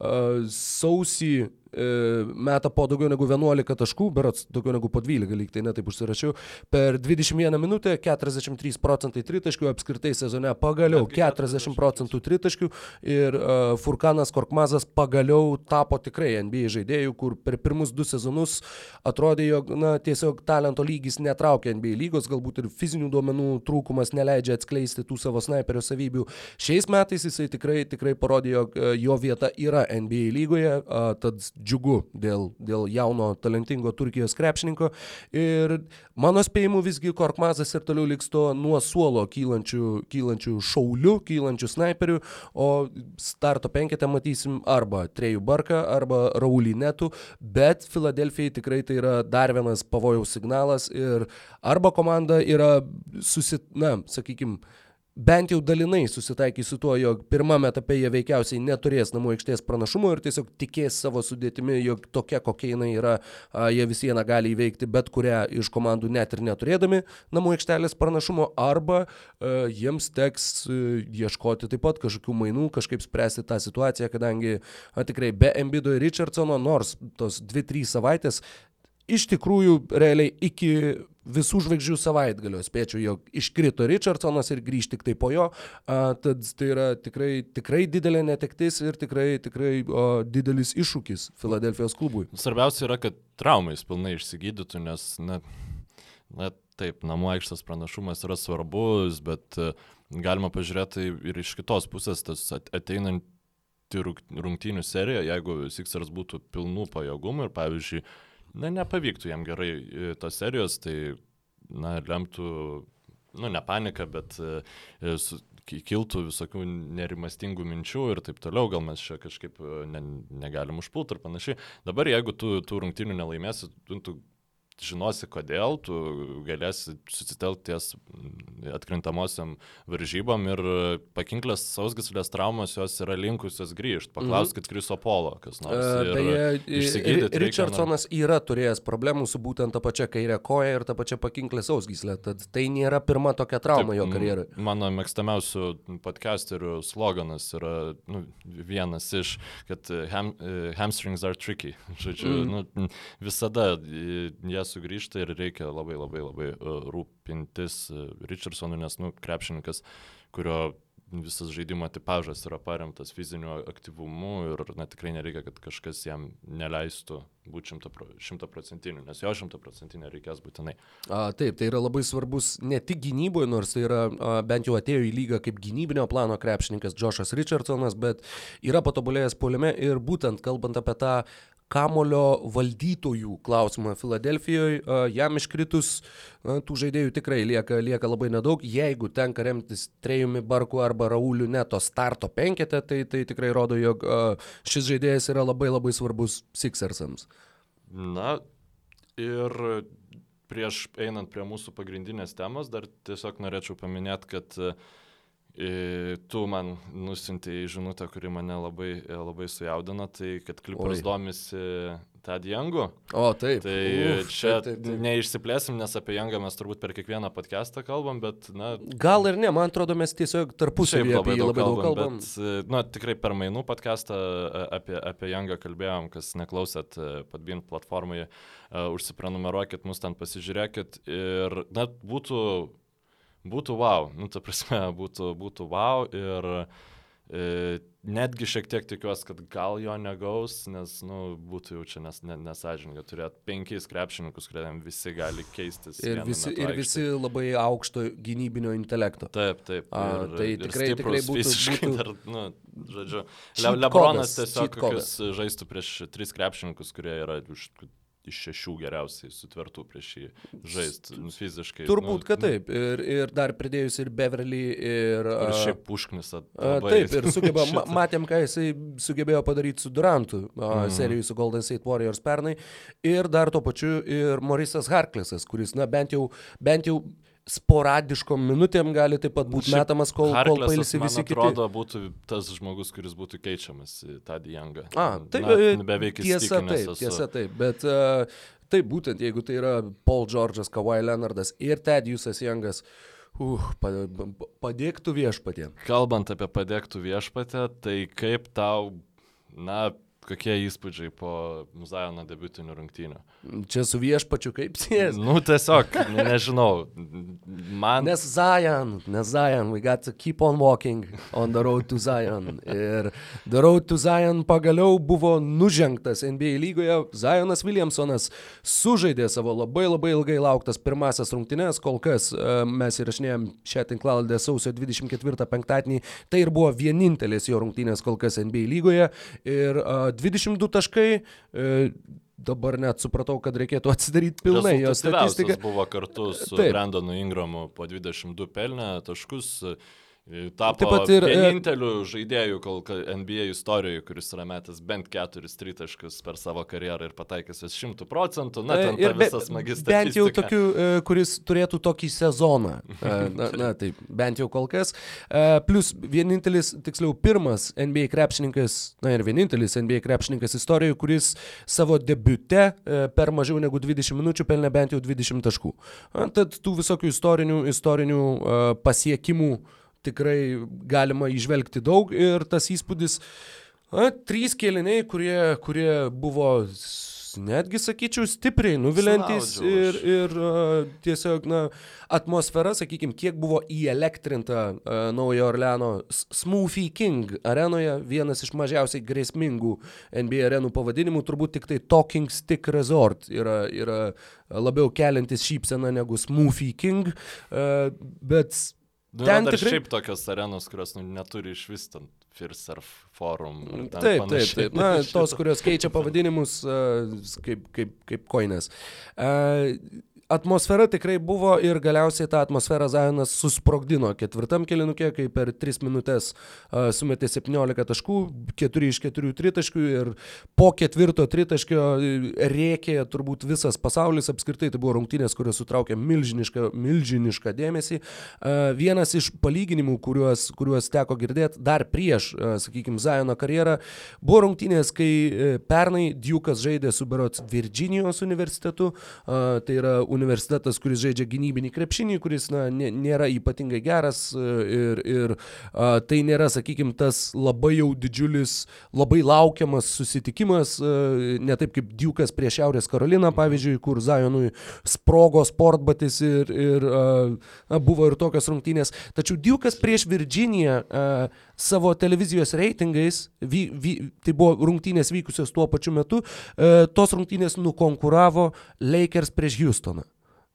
Speaker 1: A, sausį meta po daugiau negu 11 taškų, berats daugiau negu po 12, lyg tai netaip užsirašiau. Per 21 minutę 43 procentai tritaškių, apskritai sezone pagaliau 40 procentų tritaškių ir uh, Furkanas Korkmazas pagaliau tapo tikrai NBA žaidėjų, kur per pirmus du sezonus atrodė, jog na, tiesiog talento lygis netraukia NBA lygos, galbūt ir fizinių duomenų trūkumas neleidžia atskleisti tų savo snaiperio savybių. Šiais metais jisai tikrai, tikrai parodė, jog jo vieta yra NBA lygoje, uh, tad džiugu dėl, dėl jauno talentingo Turkijos krepšininko. Ir mano spėjimu visgi Korkmazas ir toliau liks to nuo suolo kylančių, kylančių šaulių, kylančių snaiperių, o starto penketę matysim arba Trejų Barką, arba Raulį Netų, bet Filadelfijai tikrai tai yra dar vienas pavojaus signalas ir arba komanda yra susit, na, sakykime, bent jau dalinai susitaikys su tuo, jog pirmame etape jie veikiausiai neturės namų aikštės pranašumo ir tiesiog tikės savo sudėtimi, jog tokia kokia jinai yra, jie vis vieną gali įveikti bet kurią iš komandų net ir neturėdami namų aikštelės pranašumo, arba jiems teks a, ieškoti taip pat kažkokių mainų, kažkaip spręsti tą situaciją, kadangi a, tikrai be Embido ir Richardsono, nors tos 2-3 savaitės iš tikrųjų realiai iki visų žvaigždžių savaitgalio spėčiau, jog iškrito Richardsonas ir grįž tik tai po jo, a, tad tai yra tikrai, tikrai didelė netektis ir tikrai, tikrai o, didelis iššūkis Filadelfijos klubui.
Speaker 2: Svarbiausia yra, kad traumais pilnai išsigydytų, nes, na, na taip, namų aikštės pranašumas yra svarbus, bet uh, galima pažiūrėti ir iš kitos pusės tas ateinant rungtynių serija, jeigu Sixers būtų pilnų pajėgumų ir, pavyzdžiui, na, nepavyktų jam gerai e, tos serijos, tai, na, lemtų, nu, ne panika, bet e, su, kiltų visokių nerimastingų minčių ir taip toliau, gal mes čia kažkaip e, ne, negalim užpult ir panašiai. Dabar jeigu tu tų rungtynių nelaimėsi, tu, tu žinosi kodėl, tu galėsi susitelkti ties atkrintamosiam varžybom ir pakinklės sausgislės traumos jos yra linkusios grįžti. Paklauskit mhm. Kriso Polo, kas nors.
Speaker 1: Beje, Richardsonas reikia, yra turėjęs problemų su būtent ta pačia kairė koja ir ta pačia pakinklė sausgislė, tad tai nėra pirma tokia trauma Taip, jo karjerai.
Speaker 2: Mano mėgstamiausių podcasterių sloganas yra nu, vienas iš, kad ham, hamstrings are tricky. Žodžiu, mm. nu, visada jie sugrįžta ir reikia labai labai labai e, rūpintis e, Richardsonu, nes, nu, krepšininkas, kurio visas žaidimo tipažas yra paremtas fiziniu aktyvumu ir na, tikrai nereikia, kad kažkas jam neleistų būti šimtaprocentiniu, nes jo šimtaprocentinio reikės būtinai.
Speaker 1: A, taip, tai yra labai svarbus ne tik gynyboje, nors tai yra a, bent jau atėjo į lygą kaip gynybinio plano krepšininkas Džošas Richardsonas, bet yra patobulėjęs poliame ir būtent kalbant apie tą kamulio valdytojų klausimą Filadelfijoje. Jam iškritus tų žaidėjų tikrai lieka, lieka labai nedaug. Jeigu tenka remtis Trejumi Barku arba Rauliu neto starto penketę, tai, tai tikrai rodo, jog šis žaidėjas yra labai labai svarbus Sixersams.
Speaker 2: Na ir prieš einant prie mūsų pagrindinės temos, dar tiesiog norėčiau paminėti, kad uh, Tu man nusintėjai žinutę, kuri mane labai, labai sujaudino, tai kad klipas domisi Tad Jangu.
Speaker 1: O, taip.
Speaker 2: Tai Uf, čia taip, taip, taip. neišsiplėsim, nes apie Jangą mes turbūt per kiekvieną podcastą kalbam, bet, na...
Speaker 1: Gal ir ne, man atrodo, mes tiesiog tarpusavį apie jį labai daug kalbam.
Speaker 2: Bet, na, tikrai per mainų podcastą apie, apie Jangą kalbėjom, kas neklausėt Padbin platformai, uh, užsiprenumeruokit, mus ten pasižiūrėkit ir, na, būtų būtų wow, nu, ta prasme, būtų, būtų wow ir e, netgi šiek tiek tikiuosi, kad gal jo negaus, nes, nu, būtų jau čia nes, ne, nesažininga turėti penkis krepšininkus, kuriam visi gali keistis.
Speaker 1: Ir visi, ir visi labai aukšto gynybinio intelekto.
Speaker 2: Taip, taip.
Speaker 1: A, ir, tai ir tikrai, tikrai būtų.
Speaker 2: Fiziškai, dar, nu, žodžiu, Le, Lebronas tiesiog žaistų prieš tris krepšininkus, kurie yra už iš šešių geriausiai sutvertų prieš jį žaisti nu, fiziškai.
Speaker 1: Turbūt, nu, kad taip. Ir, ir dar pridėjus ir Beverly, ir...
Speaker 2: Ir šiaip pušknisą.
Speaker 1: Taip, ir sugeba, ma, matėm, ką jisai sugebėjo padaryti su Durantu mm. serijai su Golden State Warriors pernai. Ir dar tuo pačiu ir Morisas Harklesas, kuris, na, bent jau, bent jau sporadiškom minutėm gali taip pat būti metamas, kol, kol pailsi visi kiti.
Speaker 2: atrodo, būtų tas žmogus, kuris būtų keičiamas į tą Diangą.
Speaker 1: A, taip, Na, e, beveik tiesa, taip, tiesa, taip, bet uh, taip būtent, jeigu tai yra Paul George'as, Kawhi Leonardas ir Tedjusas Jangas, Uh, padėktų viešpatė.
Speaker 2: Kalbant apie padėktų viešpatę, tai kaip tau, na, kokie įspūdžiai po Zajono debutinių rungtynių.
Speaker 1: Čia su viešpačiu kaip sės.
Speaker 2: Nu, tiesiog, nežinau. Man...
Speaker 1: Nes Zion, nes Zion, we got to keep on walking on the road to Zion. Ir the road to Zion pagaliau buvo nužengtas NBA lygoje. Zionas Williamsonas sužaidė savo labai labai ilgai lauktas pirmasis rungtynės, kol kas e, mes įrašinėjom šią tinklaladę sausio 24 penktadienį. Tai ir buvo vienintelis jo rungtynės kol kas NBA lygoje. Ir uh, 22 taškai. E, dabar net supratau, kad reikėtų atsidaryti pilnai jo statistiką.
Speaker 2: buvo kartu su Taip. Brandonu Ingramu po 22 pelnę taškus. Tapo Taip pat ir e, vieninteliu žaidėju kol NBA istorijoje, kuris yra metęs bent keturis tritaškus per savo karjerą ir pataikęs vis šimtų procentų. Na, ten ir visas magistras.
Speaker 1: Bent jau tokiu, e, kuris turėtų tokį sezoną. E, na, na taip, bent jau kol kas. Plus vienintelis, tiksliau, pirmas NBA krepšininkas, na ir vienintelis NBA krepšininkas istorijoje, kuris savo debute per mažiau negu 20 minučių pelnė bent jau 20 taškų. Tad tų visokių istorinių, istorinių pasiekimų tikrai galima išvelgti daug ir tas įspūdis, na, trys kėliniai, kurie, kurie buvo netgi sakyčiau stipriai nuvilintis ir, ir uh, tiesiog, na, atmosfera, sakykime, kiek buvo įelektrinta uh, Naujo Orleano Smoothie King arenoje, vienas iš mažiausiai grėsmingų NBA arenų pavadinimų, turbūt tik tai Talking Stick Resort yra, yra labiau keliantis šypseną negu Smoothie King, uh, bet
Speaker 2: Nu, ten tikrai... šiaip tokios arenos, kurios nu, neturi iš vis ten Firsurf forum.
Speaker 1: Taip, taip, taip. Na, tos, kurios keičia pavadinimus uh, kaip, kaip, kaip koinės. Uh, atmosfera tikrai buvo ir galiausiai tą atmosferą Zajonas susprogdino. Ketvirtam kilinukė, kai per 3 minutės uh, sumetė 17 taškų, 4 iš 4 tritaškių ir po ketvirto tritaškio rėkė turbūt visas pasaulis, apskritai tai buvo rungtynės, kurios sutraukė milžinišką, milžinišką dėmesį. Uh, vienas iš palyginimų, kuriuos, kuriuos teko girdėti dar prieš, uh, sakykime, Zajono karjerą, buvo rungtynės, kai uh, pernai Duke'as žaidė su Berots Virginijos universitetu, tai yra universitetas universitetas, kuris žaidžia gynybinį krepšinį, kuris na, nėra ypatingai geras e, ir, ir a, tai nėra, sakykime, tas labai jau didžiulis, labai laukiamas susitikimas, a, e, ne taip kaip Duke'as prieš Šiaurės Karoliną, pavyzdžiui, kur Zajonui sprogo sportbatis ir, ir a, buvo ir tokios rungtynės. Tačiau Duke'as prieš Virginiją a, savo televizijos reitingais, vy, vy, tai buvo rungtynės vykusios tuo pačiu metu, a, tos rungtynės nukonkuravo Lakers prieš Houstoną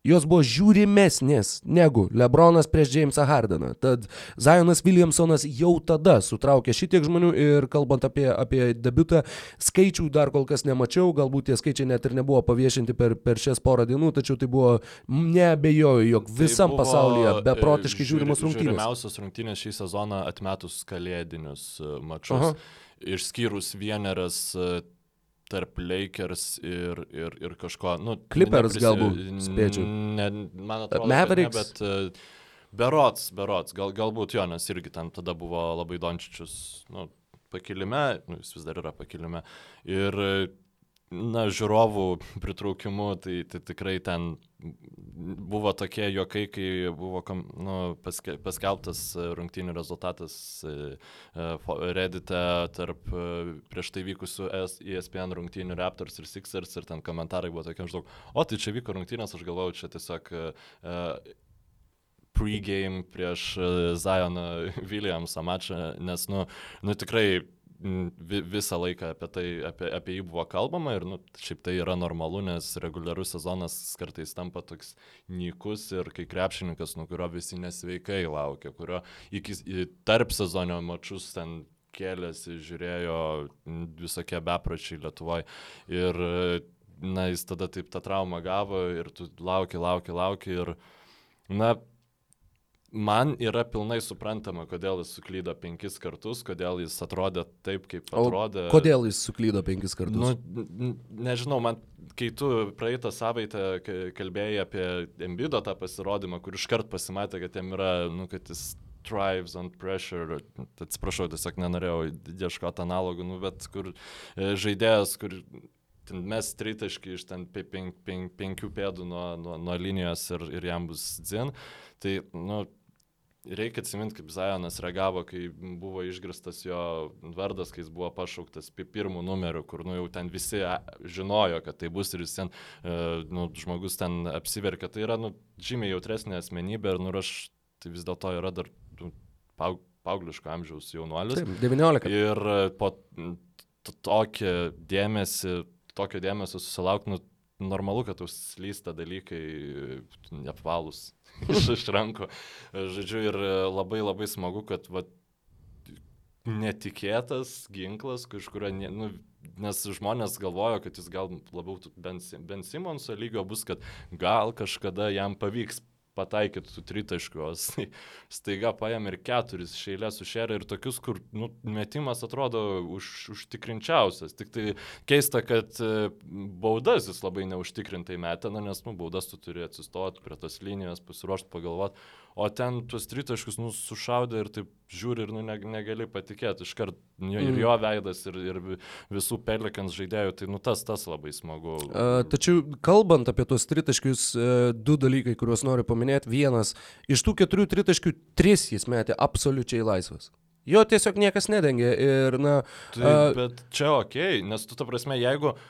Speaker 1: jos buvo žiūrimesnės negu Lebronas prieš Jamesą Hardeną. Tad Zionas Williamsonas jau tada sutraukė šitiek žmonių ir kalbant apie, apie debutą, skaičių dar kol kas nemačiau, galbūt tie skaičiai net ir nebuvo paviešinti per, per šias porą dienų, tačiau tai buvo neabejoju, jog tai visam tai pasaulyje beprotiškai žiūri, žiūrimos rungtynės.
Speaker 2: Žiūrimiausios rungtynės šį sezoną atmetus kalėdinius e, mačus. Aha. Išskyrus vieneras e, tarp Lakers ir, ir, ir kažko. Nu,
Speaker 1: Clippers neprisi, galbūt, spėčiau.
Speaker 2: Ne, man atrodo, Mavericks. Ne, bet uh, Berots, Berots, gal, galbūt jo, nes irgi ten tada buvo labai Dončičius nu, pakilime, nu, jis vis dar yra pakilime. Ir na, žiūrovų pritraukimu, tai, tai tikrai ten buvo tokie juokai, kai buvo nu, paske, paskelbtas rungtynių rezultatas e, e, Reddite tarp e, prieš tai vykusių ESPN rungtynių Raptors ir Sixers ir ten komentarai buvo tokie maždaug, o tai čia vyko rungtynės, aš galvojau, čia tiesiog pregame prieš Zioną Williamsą mačą, nes, nu, nu tikrai visą laiką apie tai, apie, apie jį buvo kalbama ir, nu, šiaip tai yra normalu, nes reguliarus sezonas kartais tampa toks nykus ir kai krepšininkas, nuo kurio visi nesveikai laukia, kurio iki tarp sezonio mačius ten kėlėsi, žiūrėjo visokie bepračiai Lietuvoje ir, na, jis tada taip tą traumą gavo ir tu lauki, lauki, lauki ir, na, man yra pilnai suprantama, kodėl jis suklydo penkis kartus, kodėl jis atrodė taip, kaip atrodė.
Speaker 1: O kodėl jis suklydo penkis kartus?
Speaker 2: Nu, nežinau, man, kai tu praeitą savaitę kalbėjai apie Embido tą pasirodymą, kur iškart pasimatė, kad jam yra, nu, kad jis thrives on pressure, atsiprašau, tiesiog nenorėjau ieškoti analogų, nu, bet kur e, žaidėjas, kur mes tritaškai iš ten penk, penk, penkių pėdų nuo, nuo, nuo linijos ir, ir jam bus dzin. Tai, nu, reikia atsiminti, kaip Zajonas reagavo, kai buvo išgristas jo vardas, kai jis buvo pašauktas pirmų numerių, kur nu, jau ten visi žinojo, kad tai bus ir jis ten, nu, žmogus ten apsiverkia. Tai yra nu, žymiai jautresnė asmenybė ir nu, aš tai vis dėlto yra dar nu, paug, paugliško amžiaus jaunuolis.
Speaker 1: Taip, 19.
Speaker 2: Ir po tokio dėmesį, tokio dėmesio susilaukti, nu, normalu, kad užslysta dalykai neapvalus iš, iš rankų. Žodžiu, ir labai labai smagu, kad va, netikėtas ginklas kažkurio, nu, nes žmonės galvojo, kad jis gal labiau Ben, ben Simonso lygio bus, kad gal kažkada jam pavyks pataikyt su tritaškiu, o staiga paėmė ir keturis šeilę su šerė ir tokius, kur nu, metimas atrodo už, užtikrinčiausias. Tik tai keista, kad e, baudas jis labai neužtikrintai metė, nes nu, baudas tu turi atsistoti prie tos linijos, pasiruošti, pagalvoti, o ten tuos tritaškius nu, sušaudė ir taip žiūri ir nu, ne, negali patikėti. Iškart jo, ir mm. jo veidas, ir, ir visų pelikans žaidėjų, tai nu, tas, tas labai smagu.
Speaker 1: A, tačiau kalbant apie tuos tritaškius, e, du dalykai, kuriuos noriu paminėti. Vienas, iš tų keturių tritaškių tris jis metė absoliučiai laisvas. Jo tiesiog niekas nedengė ir, na...
Speaker 2: Tai, a, bet čia ok, nes tu, ta prasme, jeigu uh,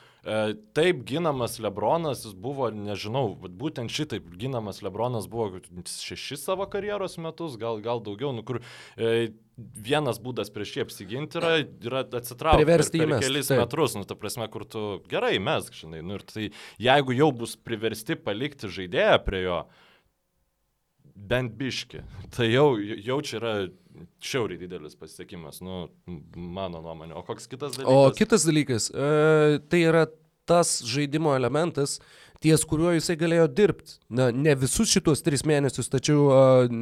Speaker 2: taip ginamas Lebronas, jis buvo, nežinau, būtent šitaip ginamas Lebronas buvo šešis savo karjeros metus, gal, gal daugiau, nu kur e, vienas būdas prieš jį apsiginti yra, yra atsitraukti
Speaker 1: priversti
Speaker 2: per, per kelis taip. metrus, nu ta prasme, kur tu gerai mes, žinai, nu ir tai jeigu jau bus priversti palikti žaidėją prie jo, bent biški, tai jau, jau čia yra šiauriai didelis pasiekimas, nu, mano nuomonė. O koks kitas dalykas?
Speaker 1: O kitas dalykas, e, tai yra tas žaidimo elementas, ties kuriuo jisai galėjo dirbti. Na, ne visus šitos tris mėnesius, tačiau uh,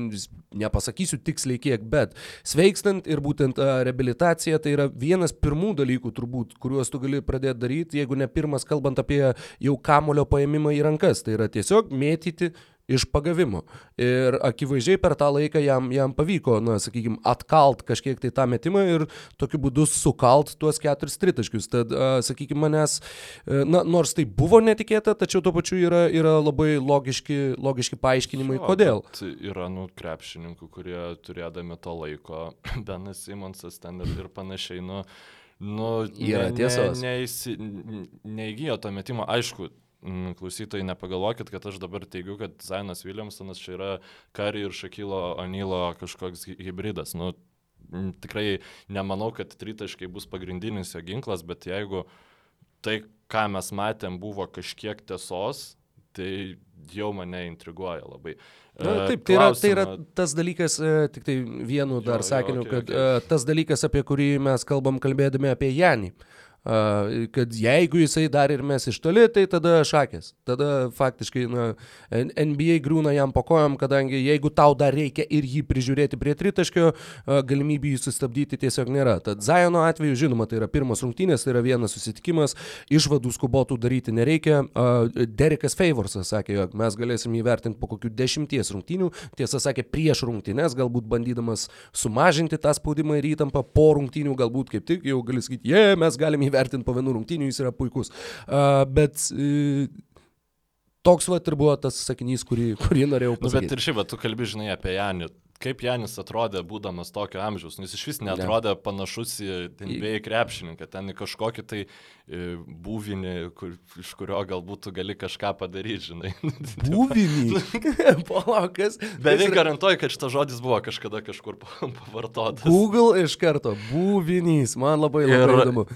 Speaker 1: nepasakysiu tiksliai kiek, bet sveikstant ir būtent uh, reabilitacija tai yra vienas pirmų dalykų turbūt, kuriuos tu gali pradėti daryti, jeigu ne pirmas, kalbant apie jau kamulio paėmimą į rankas. Tai yra tiesiog mėtyti iš pagavimo. Ir akivaizdžiai per tą laiką jam, jam pavyko, na, sakykime, atkalt kažkiek tai tą metimą ir tokiu būdu sukalt tuos keturis tritaškius. Tad, sakykime, manęs, e, na, nors tai buvo netikėta, tačiau tuo pačiu yra, yra labai logiški, logiški paaiškinimai, jo, kodėl.
Speaker 2: Yra, nu, krepšininkų, kurie turėdami to laiko, Benas Simonsas ten ir, ir panašiai, nu, nu,
Speaker 1: yra.
Speaker 2: Ne, ne, neįgyjo to metimo, aišku, klausytojai, nepagalvokit, kad aš dabar teigiu, kad Zainas Williamsonas čia yra Kari ir Šakilo Anilo kažkoks hybridas. Nu, tikrai nemanau, kad tritaškai bus pagrindinis jo ginklas, bet jeigu tai, ką mes matėm, buvo kažkiek tiesos, tai jau mane intriguoja labai.
Speaker 1: Na, e, taip, tai yra, tai yra tas dalykas, e, tik tai vienu dar jo, sakiniu, jo, okay, kad okay. E, tas dalykas, apie kurį mes kalbam kalbėdami apie Janį. Uh, kad jeigu jisai dar ir mes iš toli, tai tada šakės. Tada faktiškai na, NBA grūna jam po kojom, kadangi jeigu tau dar reikia ir jį prižiūrėti prie tritaškio, galimybių jį sustabdyti tiesiog nėra. Tad Zajono atveju, žinoma, tai yra pirmas rungtynės, tai yra vienas susitikimas, išvadų skubotų daryti nereikia. Derekas Favorsas sakė, jog mes galėsim įvertinti po kokių dešimties rungtynių, tiesą sakė, prieš rungtynės, galbūt bandydamas sumažinti tą spaudimą ir įtampą, po rungtynių galbūt kaip tik jau gali sakyti, jie, yeah, mes galime įvertinti įvertinti po vienų rungtynių, jis yra puikus. Uh, bet uh, toks va ir buvo tas sakinys, kurį, kurį norėjau pasakyti.
Speaker 2: Nu, bet ir šiaip, tu kalbi, žinai, apie Janį. Kaip Janis atrodė, būdamas tokio amžiaus, nu, jis iš vis netrodė ne. panašus į NBA krepšininką, ten į kažkokį tai e, būvinį, kur, iš kurio galbūt tu gali kažką padaryti, žinai.
Speaker 1: Būvinį? Palaukas.
Speaker 2: Beveik yra... garantuoju, kad šitas žodis buvo kažkada kažkur pavartotas.
Speaker 1: Google iš karto, būvinys, man labai, labai ir... įdomu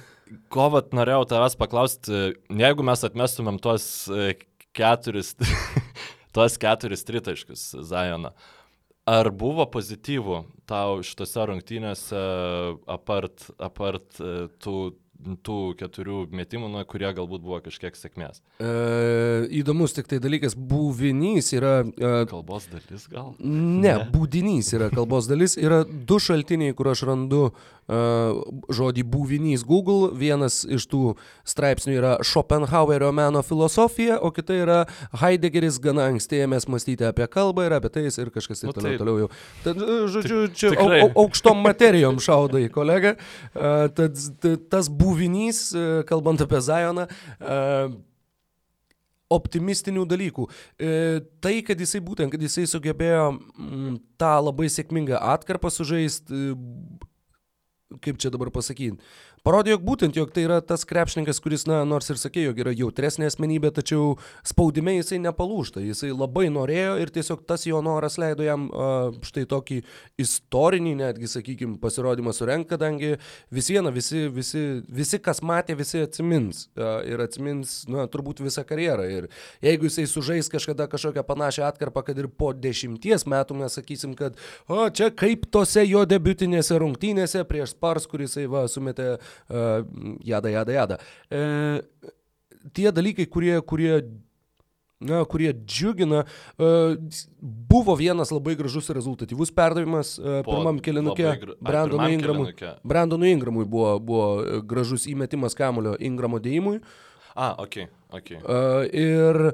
Speaker 2: ko vat norėjau tavęs paklausti, jeigu mes atmestumėm tuos e, keturis, tuos keturis tritaškius Zajoną, ar buvo pozityvų tau šitose rungtynėse apart, apart e, tų tų keturių metimų, nu, kurie galbūt buvo kažkiek sėkmės.
Speaker 1: E, įdomus tik tai dalykas, būvinys yra... E,
Speaker 2: kalbos dalis gal?
Speaker 1: Ne, ne, būdinys yra kalbos dalis. Yra du šaltiniai, kur aš randu e, žodį būvinys Google. Vienas iš tų straipsnių yra Schopenhauerio meno filosofija, o kita yra Heideggeris gana anksti ėmės mąstyti apie kalbą ir apie tai ir kažkas taip nu, toliau, toliau jau. Tad, e, žodžiu, čia au, au, aukštom materijom šaudai, kolega. E, tad tas būvinys būvinys, e, kalbant apie Zajoną. E, optimistinių dalykų. E, tai, kad jisai būtent, kad jisai sugebėjo mm, tą labai sėkmingą atkarpą sužaisti, kaip čia dabar pasakyti, Parodė, jog būtent, jog tai yra tas krepšininkas, kuris, na, nors ir sakė, jog yra jautresnė asmenybė, tačiau spaudime jisai nepalūšta. Jisai labai norėjo ir tiesiog tas jo noras leido jam štai tokį istorinį, netgi, sakykime, pasirodymą surenk, kadangi vis viena, visi, visi, visi, kas matė, visi atsimins. Ir atsimins, na, turbūt visą karjerą. Ir jeigu jisai sužais kažkada kažkokią panašią atkarpą, kad ir po dešimties metų mes sakysim, kad, o, čia kaip tose jo debutinėse rungtynėse prieš Spars, kuris jisai va sumetė jada, jada, jada. E, tie dalykai, kurie, kurie na, kurie džiugina. Buvo vienas labai gražus rezultatyvus perdavimas pirmam kelinukė Brandonui Ingramui. Brandonui Ingramui buvo, buvo gražus įmetimas kamulio Ingramo dėjimui.
Speaker 2: A, ok, ok.
Speaker 1: Ir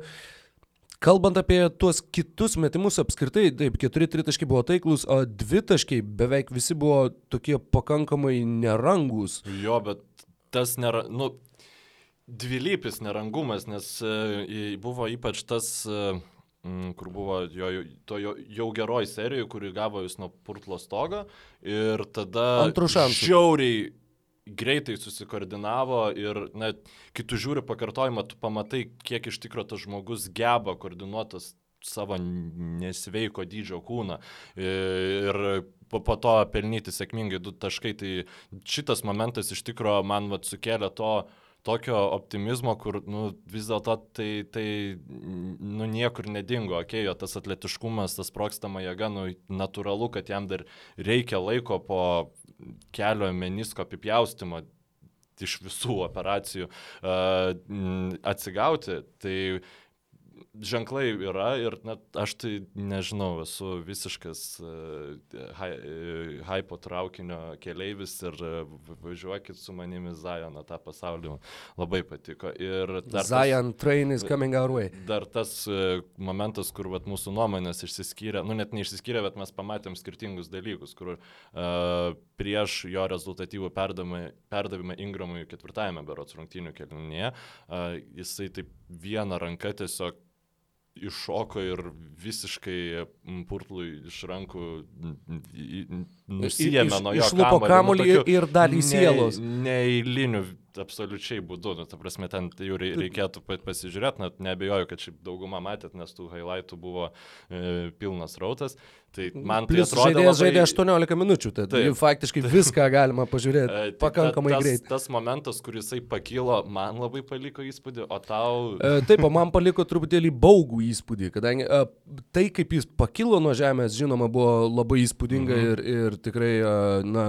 Speaker 1: Kalbant apie tuos kitus metimus apskritai, taip, keturi tritaškiai buvo taiklus, o dvi taškiai beveik visi buvo tokie pakankamai nerangus.
Speaker 2: Jo, bet tas nėra, nu, dvilypis nerangumas, nes e, buvo ypač tas, e, kur buvo jo, to jo, jau geroji serija, kuri gavo jūs nuo purtlo stogo ir tada žiauriai greitai susikoordinavo ir, na, kai tu žiūri pakartojimą, tu pamatai, kiek iš tikrųjų tas žmogus geba koordinuotas savo nesveiko dydžio kūną ir po, po to pelnyti sėkmingai du taškai. Tai šitas momentas iš tikrųjų man vat, sukėlė to tokio optimizmo, kur nu, vis dėlto tai, tai nu, niekur nedingo, okei, okay, jo tas atletiškumas, tas prokstama jėga, nu, natūralu, kad jam dar reikia laiko po kelio menisko apipjaustimo iš visų operacijų atsigauti. Tai ženklai yra ir net aš tai nežinau, esu visiškas uh, hypo traukinio keleivis ir uh, važiuokit su manimi Zajoną tą pasaulį, labai patiko. Ir
Speaker 1: Zion tas, train is coming our way.
Speaker 2: Dar tas uh, momentas, kur vat, mūsų nuomonės išsiskyrė, nu net neišsiskyrė, bet mes pamatėm skirtingus dalykus, kur uh, prieš jo rezultatyvų perdavimą, perdavimą Ingramui ketvirtajame berots rungtynių kelnyje, uh, jisai taip vieną ranką tiesiog iššoko ir visiškai purtlui iš rankų nusijėmė nuo jo.
Speaker 1: Išlupo kamuolį nu, ir dalį sielos.
Speaker 2: Neįlinių absoliučiai būdu, nu, ta prasme, ten jau reikėtų pasižiūrėti, net nebejoju, kad šiaip daugumą matėt, nes tų highlightų buvo e, pilnas rautas. Tai man tai atrodė.
Speaker 1: Žaidėjas labai... žaidė 18 minučių, tai taip, faktiškai viską galima pažiūrėti e, tai pakankamai
Speaker 2: ta, tas,
Speaker 1: greit.
Speaker 2: Tas momentas, kur jisai pakilo, man labai paliko įspūdį, o tau...
Speaker 1: E, taip, o man paliko truputėlį baugų įspūdį, kadangi e, tai, kaip jis pakilo nuo žemės, žinoma, buvo labai įspūdinga mhm. ir, ir tikrai, e, na,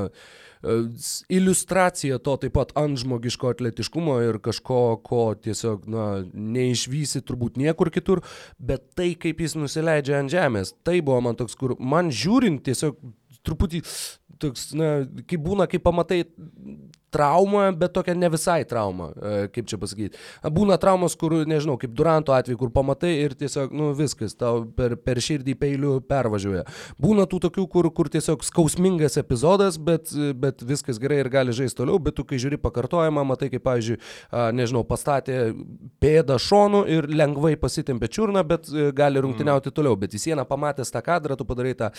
Speaker 1: iliustracija to taip pat antžmogiško atletiškumo ir kažko, ko tiesiog, na, neišvysi turbūt niekur kitur, bet tai, kaip jis nusileidžia ant žemės, tai buvo man toks, kur man žiūrint tiesiog truputį toks, na, kaip būna, kai pamatai traumą, bet tokia ne visai trauma, e, kaip čia pasakyti. Būna traumos, kur, nežinau, kaip Duranto atveju, kur pamatai ir tiesiog, nu, viskas, tau per, per širdį peilių pervažiuoja. Būna tų tokių, kur, kur tiesiog skausmingas epizodas, bet, bet viskas gerai ir gali žaisti toliau, bet tu, kai žiūri pakartojimą, matai, kaip, pavyzdžiui, nežinau, pastatė pėdą šonu ir lengvai pasitempė čiurną, bet e, gali rungtyniauti mm. toliau, bet į sieną pamatęs tą kadrą, tu padarai tą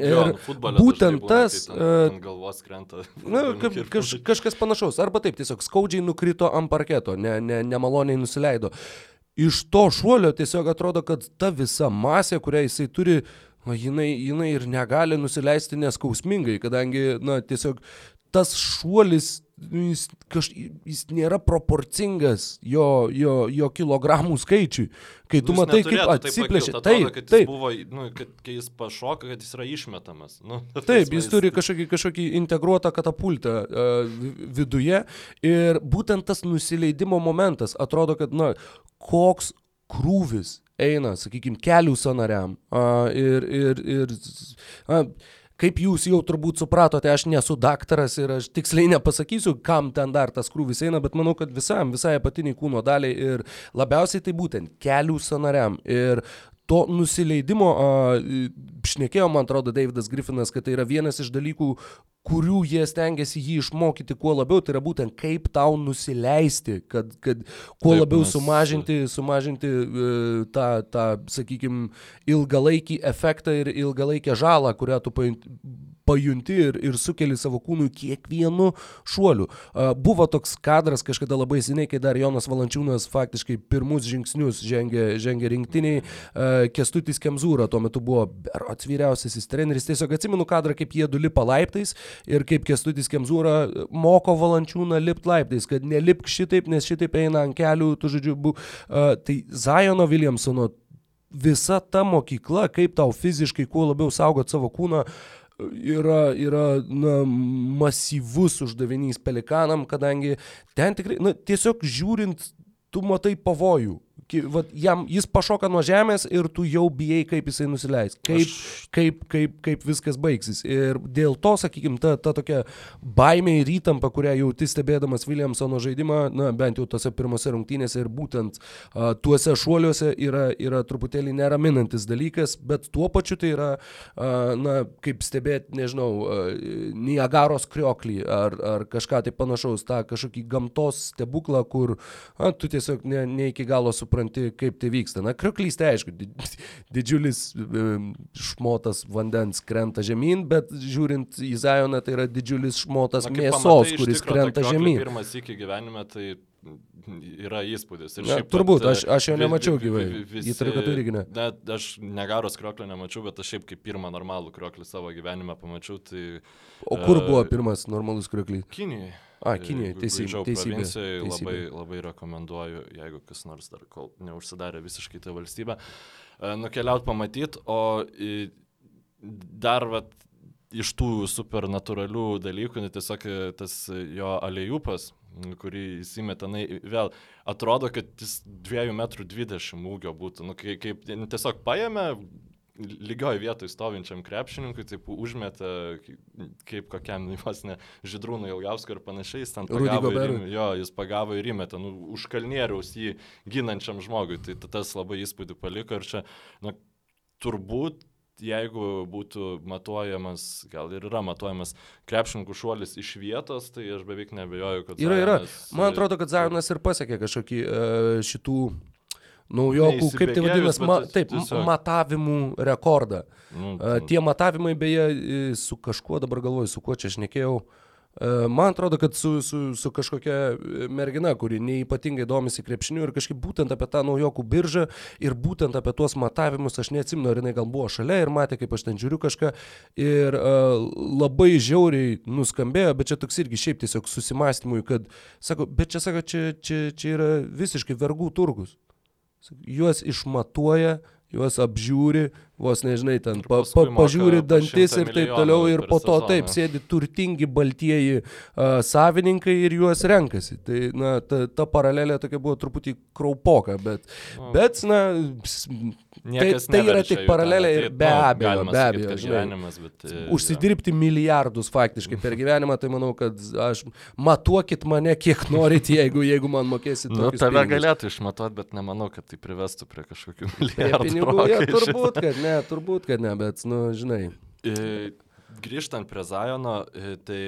Speaker 2: jo, nu,
Speaker 1: būtent būna, tas...
Speaker 2: Ant, ant galvos krenta.
Speaker 1: Na, kaž, kaž, kažkas panašaus. Arba taip, tiesiog skaudžiai nukrito ant parketo, ne, ne, nemaloniai nusileido. Iš to šuolio tiesiog atrodo, kad ta visa masė, kurią jisai turi, na, jinai, jinai ir negali nusileisti neskausmingai, kadangi, na, tiesiog tas šuolis Nu, jis, kaž, jis nėra proporcingas jo, jo, jo kilogramų skaičiui. Kai tu nu, matai, kaip atsiplėšia.
Speaker 2: Taip, taip. Kad taip. Buvo, nu, kad kai jis pašoka, kad jis yra išmetamas. Nu,
Speaker 1: taip, jis turi kažkokį, kažkokį integruotą katapultą uh, viduje ir būtent tas nusileidimo momentas atrodo, kad, na, koks krūvis eina, sakykime, kelių sanariam. Uh, ir, ir, ir, uh, Kaip jūs jau turbūt supratote, aš nesu daktaras ir aš tiksliai nepasakysiu, kam ten dar tas krūvis eina, bet manau, kad visam, visai apatiniai kūno daliai ir labiausiai tai būtent kelių sanariam. Ir to nusileidimo, šnekėjo, man atrodo, Davidas Griffinas, kad tai yra vienas iš dalykų, kurių jie stengiasi jį išmokyti kuo labiau, tai yra būtent kaip tau nusileisti, kad, kad kuo Taip, labiau mes... sumažinti, sumažinti uh, tą, tą sakykime, ilgalaikį efektą ir ilgalaikę žalą, kurią tu pajunti ir, ir sukeli savo kūnui kiekvienu šuoliu. Buvo toks kadras kažkada labai seniai, kai dar Jonas Valančiūnas faktiškai pirmus žingsnius žengė, žengė rinktiniai, Kestutis Kemzūra tuo metu buvo berots vyriausiasis treneris, tiesiog atsimenu kadrą, kaip jie du lipa laiptais ir kaip Kestutis Kemzūra moko Valančiūną lipti laiptais, kad nelipk šitaip, nes šitaip eina ant kelių, tu žodžiu, bu, tai Zajono Williamsono visa ta mokykla, kaip tau fiziškai kuo labiau saugot savo kūną, uh, yra, yra na, masyvus uždavinys pelikanam, kadangi ten tikrai, na, tiesiog žiūrint, tu matai pavojų vat, jam, jis pašoka nuo žemės ir tu jau bijai, kaip jisai nusileis, kaip, Aš... kaip, kaip, kaip viskas baigsis. Ir dėl to, sakykime, ta, ta tokia baimė ir įtampa, kurią jauti stebėdamas Williamsono žaidimą, na, bent jau tose pirmose rungtynėse ir būtent a, tuose šuoliuose yra, yra truputėlį neraminantis dalykas, bet tuo pačiu tai yra, a, na, kaip stebėti, nežinau, a, Niagaros krioklį ar, ar kažką tai panašaus, tą kažkokį gamtos stebuklą, kur a, tu tiesiog ne, ne iki galo supranti supranti, kaip tai vyksta. Na, krioklys tai aišku, didžiulis šmotas vandens krenta žemyn, bet žiūrint į Zajoną, tai yra didžiulis šmotas Na, mėsos, pamatai, kuris tikro, krenta žemyn.
Speaker 2: Pirmas iki gyvenime, tai yra įspūdis.
Speaker 1: Ir Na, šiaip, turbūt, aš, aš jo nemačiau gyvai. Įtariu, kad irgi ne.
Speaker 2: Net aš negaros krioklio nemačiau, bet aš šiaip kaip pirmą normalų krioklį savo gyvenime pamačiau. Tai,
Speaker 1: o kur uh, buvo pirmas normalus krioklys?
Speaker 2: Kinijoje.
Speaker 1: A, Kinijai, teisybė.
Speaker 2: Teisybė. Labai, labai rekomenduoju, jeigu kas nors dar kol neužsidarė visiškai tą valstybę, e, nukeliaut pamatyti, o dar vat, iš tų supernatūralių dalykų, tiesiog e, tas jo alėjupas, kurį įsimetanai, vėl atrodo, kad jis 2 m 20 ūgio būtų. Nu, kaip, kaip nu, tiesiog paėmė, lygioj vietoj stovinčiam krepšininkui, taip užmetė kaip kokiam vos ne žydrūnui Ilgauskui ir panašiai, jis ten pagavo, ir, jo, jis pagavo ir įmetė, nu, už kalnieriaus jį ginančiam žmogui, tai tas labai įspūdį paliko ir čia, nu, turbūt jeigu būtų matuojamas, gal ir yra matuojamas krepšininkų šuolis iš vietos, tai aš beveik nebejoju, kad...
Speaker 1: Yra, yra. Man atrodo, kad Zajonas ir pasiekė kažkokį uh, šitų naujokų, kaip tai vadinasi, ma, taip, tiesiog... matavimų rekordą. Nu, tai... Tie matavimai beje su kažkuo, dabar galvoju, su kuo čia aš nekėjau. Man atrodo, kad su, su, su kažkokia mergina, kuri neipatingai domisi krepšiniu ir kažkaip būtent apie tą naujokų biržą ir būtent apie tuos matavimus, aš neatsimenu, ar jinai gal buvo šalia ir matė, kaip aš ten žiūriu kažką. Ir uh, labai žiauriai nuskambėjo, bet čia toks irgi šiaip tiesiog susimastymui, kad, sako, bet čia, sako, čia, čia, čia yra visiškai vergų turgus juos išmatuoja, juos apžiūri, vos nežinai, ten pa, pa, pažiūri dantis ir taip toliau ir po to sezoną. taip sėdi turtingi baltieji uh, savininkai ir juos renkasi. Tai, na, ta, ta paralelė tokia buvo truputį kraupoka, bet, no. bet na, tai, tai yra tik paralelė ir be abejo,
Speaker 2: nu,
Speaker 1: be abejo.
Speaker 2: Sakyt, gyvenimas, bet,
Speaker 1: e, užsidirbti ja. milijardus faktiškai per gyvenimą, tai manau, kad aš matuokit mane kiek norit, jeigu, jeigu man mokėsit.
Speaker 2: Nu, tave pinigus. galėtų išmatuoti, bet nemanau, kad tai privestų prie kažkokių milijardų.
Speaker 1: Pinigų, ja, turbūt, kad ne, turbūt, kad ne, bet, nu, žinai.
Speaker 2: E, grįžtant prie Zajono, e, tai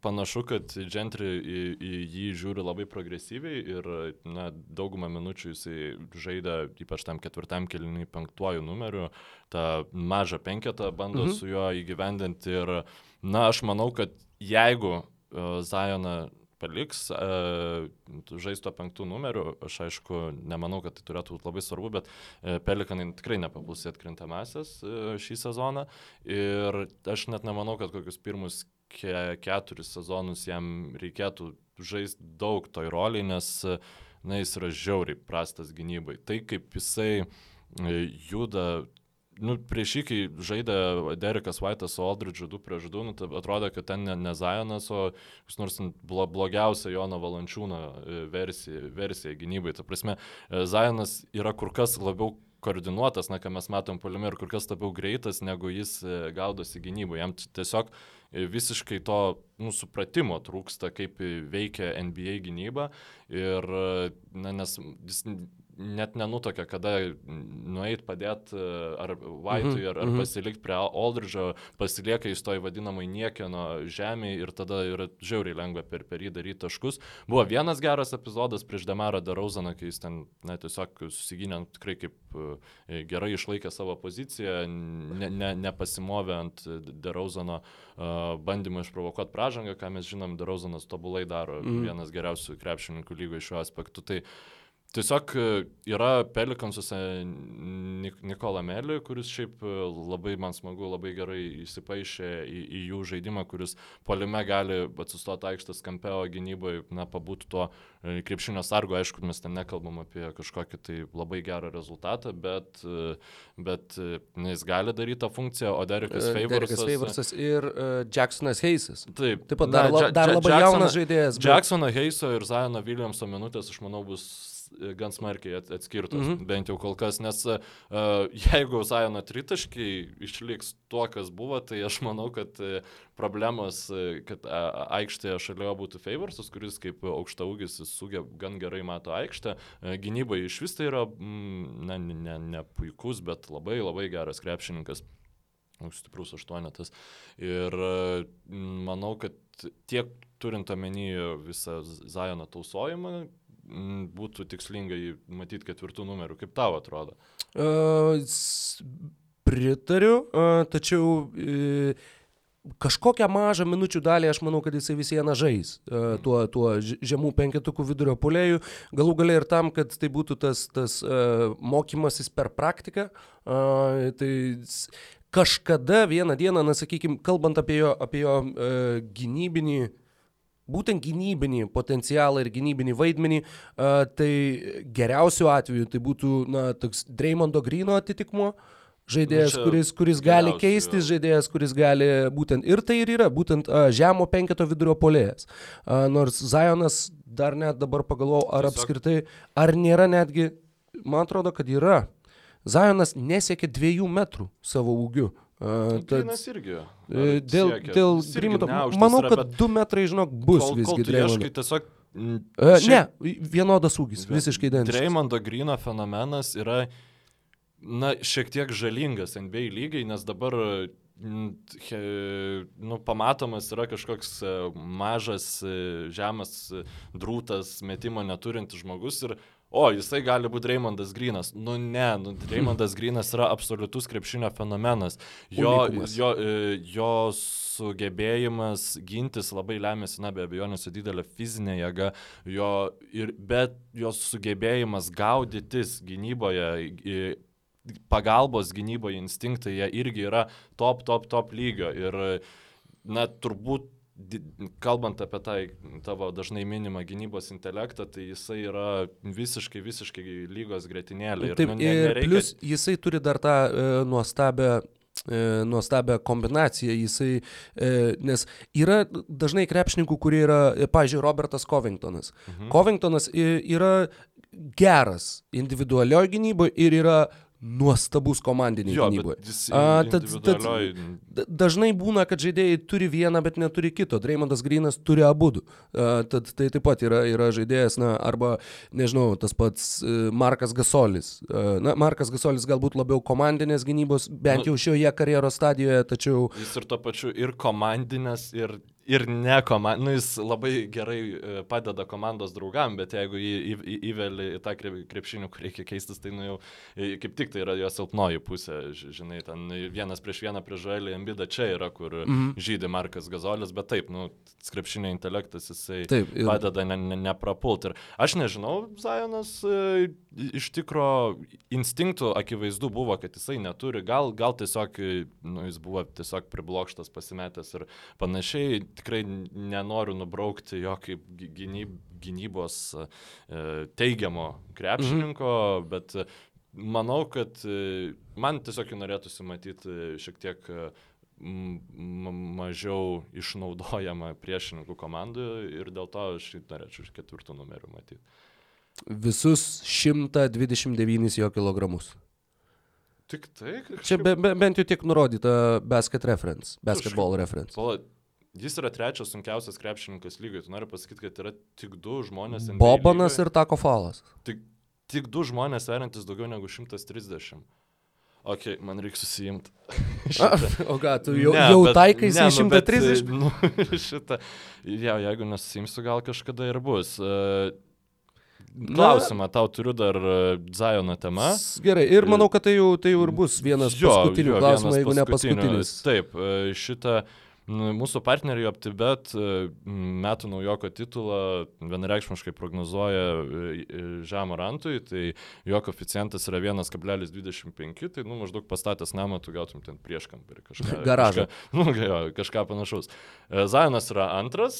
Speaker 2: panašu, kad Gentry į, į jį žiūri labai progresyviai ir na, daugumą minučių jisai žaidė, ypač tam ketvirtam keliniui penktuoju numeriu, tą mažą penketą bando mhm. su juo įgyvendinti ir na, aš manau, kad jeigu uh, Zajoną paliks, uh, žais to penktų numerių, aš aišku, nemanau, kad tai turėtų būti labai svarbu, bet uh, Pelikanai tikrai nepapuls į atkrintamasis uh, šį sezoną ir aš net nemanau, kad kokius pirmus ke, keturis sezonus jam reikėtų žaisti daug toj roliai, nes na, jis yra žiauriai prastas gynybai. Tai kaip jisai e, juda, nu, prieš jį, kai žaidė Derekas Vaitas su Aldridžu 2 prieš 2, nu, tai atrodė, kad ten ne, ne Zajonas, o kas nors blogiausia Jono Valančiūno e, versija, versija gynybai. Ta prasme, e, Zajonas yra kur kas labiau koordinuotas, na, ką mes matom poliume, ir kur kas labiau greitas, negu jis gaudosi gynyboje. Jam tiesiog visiškai to nu, supratimo trūksta, kaip veikia NBA gynyba. Ir, na, nes jis net nenutokia, kada nueit padėti ar Vaitui, ar, ar
Speaker 1: Mhm.
Speaker 2: pasilikti prie Aldridžo, pasilieka į toj vadinamai niekieno žemėje ir tada yra žiauriai lengva per, per jį daryti taškus. Buvo vienas geras epizodas prieš Demarą Darauzaną, kai jis ten na, tiesiog susigynė tikrai kaip e, gerai išlaikė savo poziciją, ne, ne, nepasimovė ant Darauzano uh, bandymo išprovokuoti pražangą, ką mes žinom, Darauzanas tobulai daro, mm. vienas geriausių krepšininkų lygoje šiuo aspektu. Tai Tiesiog e, yra Pelikansuose Nik Nikola Meli, kuris šiaip e, labai man smagu, labai gerai įsipaišė į, į jų žaidimą, kuris polime gali atsistoti aikštės kampe, o gynyboje, na, pabūtų tuo e, krepšinio sargu, aišku, mes ten nekalbam apie kažkokį tai labai gerą rezultatą, bet, bet na, jis gali daryti tą funkciją, o Derekas Favorsas.
Speaker 1: Favorsas ir uh, Jacksonas Heisas.
Speaker 2: Taip.
Speaker 1: Taip pat dar, na, la, dar labai Jacksoną, jaunas žaidėjas.
Speaker 2: Bet... Jacksono Heiso ir Zajono Williamso minutės, aš manau, bus gan smarkiai atskirtos, mm -hmm. bent jau kol kas, nes uh, jeigu Zajono tritaškiai išliks tuo, kas buvo, tai aš manau, kad problemos, kad aikštėje šalia būtų Favorsas, kuris kaip aukšta ūgis sugeb gan gerai mato aikštę, gynybai iš vis tai yra, mm, na, ne, ne, ne puikus, bet labai labai geras krepšininkas stiprus aštuonetas. Ir manau, kad tiek turint omeny visą Zajono tausojimą, būtų tikslinga jį matyti ketvirtų numerių. Kaip tau atrodo?
Speaker 1: Uh, pritariu, uh, tačiau uh, kažkokią mažą minučių dalį aš manau, kad jisai vis vieną žais uh, tuo, tuo žemų penketukų vidurio polėjų. Galų galia ir tam, kad tai būtų tas, tas mokymasis per praktiką. Tai kažkada vieną dieną, na sakykime, kalbant apie jo, apie jo gynybinį būtent gynybinį potencialą ir gynybinį vaidmenį, tai geriausiu atveju tai būtų, na, toks Dreymondo Grino atitikmuo. Žaidėjas, nu, kuris, kuris gali keistis, žaidėjas, kuris gali būtent ir tai ir yra, būtent uh, žemo penketo vidurio polėjas. Uh, nors Zajonas dar net dabar pagalvojau, ar Tiesiog... apskritai, ar nėra netgi, man atrodo, kad yra. Zajonas nesiekia dviejų metrų savo ūgiu.
Speaker 2: Uh, tad, irgi.
Speaker 1: Dėl, dėl Grimito, manau, kad bet... 2 metrai, žinok, bus
Speaker 2: kol,
Speaker 1: visgi
Speaker 2: Dreimondo. Tiesiog,
Speaker 1: uh, šiaip, ne, vienodas ūgis, visiškai identiškas.
Speaker 2: Dreimondo Grino fenomenas yra, na, šiek tiek žalingas NBA lygiai, nes dabar nu, pamatomas yra kažkoks mažas, žemas, drūtas, metimo neturintis žmogus ir o, jisai gali būti Raimondas Grinas. Nu ne, nu, Raimondas Grinas yra absoliutus krepšinio fenomenas. Jo, Unikumas. jo, e, jo sugebėjimas gintis labai lemėsi, na be abejonės, su didelė fizinė jėga, jo, ir, bet jo sugebėjimas gaudytis gynyboje pagalbos gynyboje instinktai, jie irgi yra top, top, top lygio. Ir, na, turbūt kalbant apie tą tavo dažnai minimą gynybos intelektą, tai jisai yra visiškai, visiškai lygos gretinėlė.
Speaker 1: Ir, Taip, nu, ne, ir nereikia... plus jisai turi dar tą e, nuostabią e, nuostabią kombinaciją, jisai, e, nes yra dažnai krepšininkų, kurie yra, e, pažiūrėjau, Robertas Covingtonas. Mhm. Covingtonas yra geras individualioje gynyboje ir yra nuostabus komandiniai gynyboje. Tad, tad, dažnai būna, kad žaidėjai turi vieną, bet neturi kito. Dreymondas Grinas turi abu. A, tad tai taip pat yra, yra žaidėjas, na, arba, nežinau, tas pats uh, Markas Gasolis. A, na, Markas Gasolis galbūt labiau komandinės gynybos, bent nu, jau šioje karjeros stadijoje, tačiau...
Speaker 2: Jis ir to pačiu ir komandinės, ir ir ne komanda, nu, jis labai gerai e, padeda komandos draugam, bet jeigu jį į, į, įveli į tą krepšinį, kur reikia keistis, tai nu jau kaip tik tai yra jo silpnoji pusė, žinai, ten vienas prieš vieną prieš žalį ambida čia yra, kur -hmm. žydė Markas Gazolis, bet taip, nu, krepšinio intelektas jisai taip, ir... padeda ne, ne, neprapult. Ir aš nežinau, Zajonas e, iš tikro instinktų akivaizdu buvo, kad jisai neturi, gal, gal tiesiog, nu, jis buvo tiesiog priblokštas, pasimetęs ir panašiai tikrai nenoriu nubraukti jo kaip gynyb, gynybos e, teigiamo krepšininko, mhm. bet manau, kad e, man tiesiog norėtųsi matyti šiek tiek e, mažiau išnaudojama priešininkų komandų ir dėl to aš norėčiau iš ketvirtų numerių matyti.
Speaker 1: Visus 129 jo kilogramus.
Speaker 2: Tik tai?
Speaker 1: Kažkaip... Čia be, be, bent jau tiek nurodyta basket reference, basketball reference.
Speaker 2: Pala, Jis yra trečias sunkiausias krepšininkas lygiai. Tu nori pasakyti, kad yra tik du žmonės.
Speaker 1: Bobanas ir Tako Falas.
Speaker 2: Tik, tik du žmonės sveriantis daugiau negu 130. Ok, man reikia susijimti.
Speaker 1: o ką, tu jau, ne, jau taikai į 130?
Speaker 2: Nu, šitą. Ja, jeigu nesusimsiu, gal kažkada ir bus. Uh, Klausimą tau turiu dar Zajono tema.
Speaker 1: Gerai, ir manau, kad tai jau, tai jau ir bus vienas jo, paskutinių jo, klausimų, jeigu ne paskutinis.
Speaker 2: Taip, šitą uh, Nu, mūsų partneriai OptiBet e, metų naujoko titulą vienareikšmiškai prognozuoja e, e, žemą rantui, tai jo koficijantas yra 1,25, tai nu, maždaug pastatęs namą tu gautum ten prieškambarį kažką.
Speaker 1: Garažą.
Speaker 2: Kažką, nu, jo, kažką panašaus. Zajonas yra antras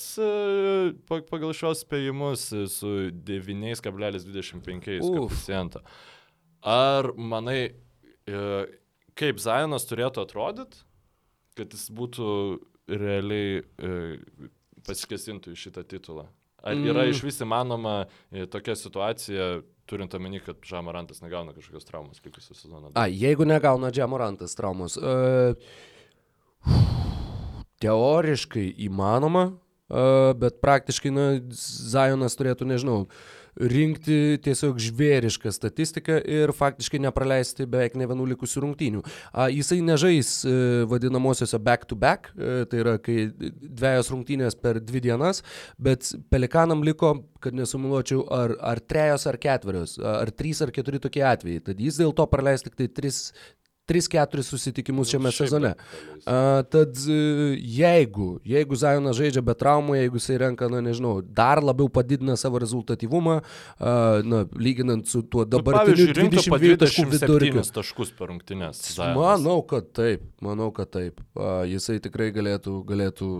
Speaker 2: pagal šios spėjimus su 9,25 koficijantą. Ar manai, kaip Zajonas turėtų atrodyti? kad jis būtų realiai e, pasikesintų į šitą titulą? Ar mm. yra iš vis įmanoma e, tokia situacija, turint omeny, kad Žamorantas negauna kažkokios traumos likusią sezoną?
Speaker 1: A, jeigu negauna Žamorantas traumos. Uh, teoriškai įmanoma, uh, bet praktiškai, na, Zajonas turėtų, nežinau, uh, rinkti tiesiog žvėrišką statistiką ir faktiškai nepraleisti beveik ne vienų likusių rungtynių. Jisai nežais e, vadinamosiose back-to-back, -back, tai yra kai dviejos rungtynės per dvi dienas, bet pelikanam liko, kad nesumuliuočiau, ar, ar trejos ar ketverios, ar trys ar keturi tokie atvejai. Tad jis dėl to praleis tik tai tris 3-4 susitikimus šiame nu, sezone. A, tad e, jeigu, jeigu Zajonas žaidžia be traumų, jeigu jisai renka, na nežinau, dar labiau padidina savo rezultatyvumą, a, na, lyginant su tuo nu, dabartiniu nu, 22 taškų vidurkiu.
Speaker 2: taškus per rungtynės.
Speaker 1: Manau, kad taip, manau, kad taip. A, jisai tikrai galėtų, galėtų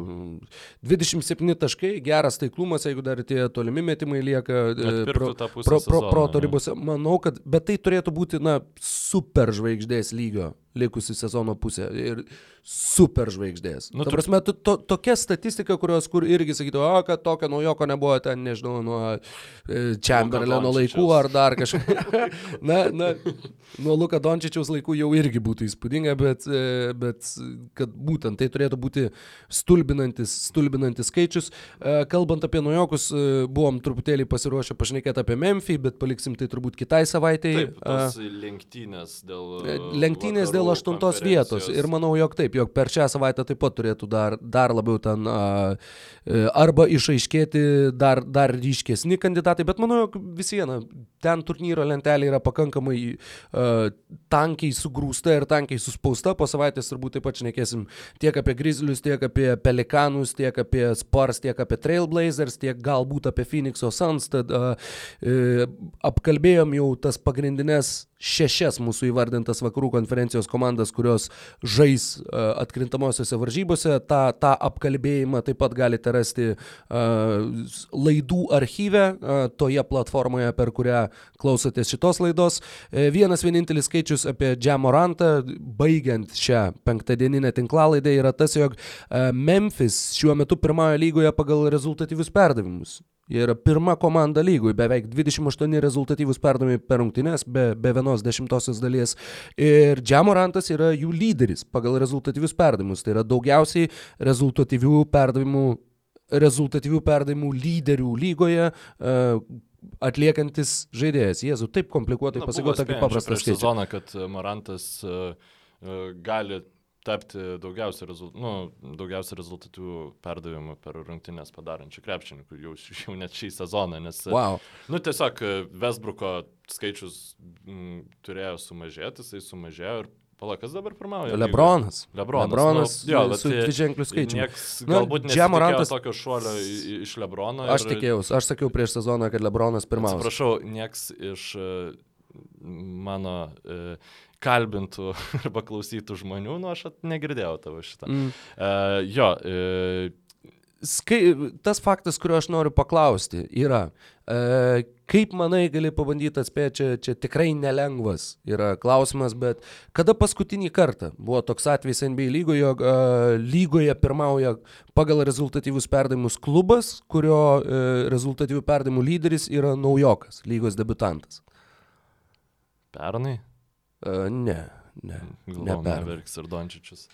Speaker 1: 27 taškai, geras taiklumas, jeigu dar tie tolimi metimai lieka
Speaker 2: e, pro,
Speaker 1: pro, pro, proto ribose. Manau, kad, bet tai turėtų būti, na, super žvaigždės lygio lygio likusi sezono pusė. Ir super žvaigždės. Nu, tu... prasme, tu, to, tokia statistika, kurios kur irgi sakytų, o, kad tokio naujoko nebuvo ten, nežinau, nuo Chamberlaino laikų ar dar kažką. na, na, nuo Luka Dončičiaus laikų jau irgi būtų įspūdinga, bet, e, bet kad būtent tai turėtų būti stulbinantis, stulbinantis skaičius. E, kalbant apie naujokus, e, buvom truputėlį pasiruošę pašnekėti apie Memphį, bet paliksim tai turbūt kitai savaitai.
Speaker 2: Taip, lenktynės dėl...
Speaker 1: Lenktynės dėl aštuntos vietos. Ir manau, jog taip, jog per šią savaitę taip pat turėtų dar, dar labiau ten a, e, arba išaiškėti dar, dar ryškesni kandidatai, bet manau, jog vis viena, ten turnyro lentelė yra pakankamai a, tankiai sugrūsta ir tankiai suspausta, po savaitės turbūt taip pat šnekėsim tiek apie Grizzlius, tiek apie Pelikanus, tiek apie Spars, tiek apie Trailblazers, tiek galbūt apie Phoenix'o Suns, tad a, e, apkalbėjom jau tas pagrindinės šešias mūsų įvardintas vakarų konferencijos komandas, kurios žais uh, atkrintamosiose varžybose. Ta, tą apkalbėjimą taip pat galite rasti uh, laidų archyve, uh, toje platformoje, per kurią klausotės šitos laidos. Vienas vienintelis skaičius apie Džamorantą, baigiant šią penktadieninę tinklalaidę, yra tas, jog Memphis šiuo metu pirmąją lygoje pagal rezultatyvius perdavimus. Yra pirma komanda lygui, beveik 28 rezultatyvus perdavimai per rungtynes, be, be vienos dešimtosios dalies. Ir Džiamorantas yra jų lyderis pagal rezultatyvius perdavimus. Tai yra daugiausiai rezultatyvių perdavimų, rezultatyvių perdavimų lyderių lygoje. Uh, atliekantis žaidėjas. Jėzu, taip komplikuotai pasakiau, tokį paprastą
Speaker 2: sezoną, kad Morantas uh, uh, gali tapti daugiausia, rezult, nu, daugiausia rezultatų perdavimų per rungtynės padarančių krepšininkų jau, jau net šį sezoną, nes
Speaker 1: wow.
Speaker 2: nu, tiesiog Vesbruko skaičius m, turėjo sumažėti, jisai sumažėjo ir Palakas dabar pirmauja.
Speaker 1: Lebronas.
Speaker 2: Lebronas.
Speaker 1: Lebronas nu, jo, su dviženkliu skaičiu.
Speaker 2: Nieks nu, galbūt Džiamorantas tokio šuolio iš Lebrono.
Speaker 1: Ir... Aš tikėjausi, aš sakiau prieš sezoną, kad Lebronas pirmauja.
Speaker 2: Atsiprašau, nieks iš mano uh, kalbintų arba klausytų žmonių, nu aš negirdėjau tavo šitą. Mm. Uh, jo. Uh,
Speaker 1: Skai, tas faktas, kurio aš noriu paklausti, yra, e, kaip manai gali pabandyti atspėti, čia, čia tikrai nelengvas yra klausimas, bet kada paskutinį kartą buvo toks atvejis NBA lygoje, jog e, lygoje pirmauja pagal rezultatyvius perdavimus klubas, kurio e, rezultatyvių perdavimų lyderis yra naujokas, lygos debutantas?
Speaker 2: Pernai?
Speaker 1: Uh, ne, ne.
Speaker 2: Galvoju, neverks ir Dončičius.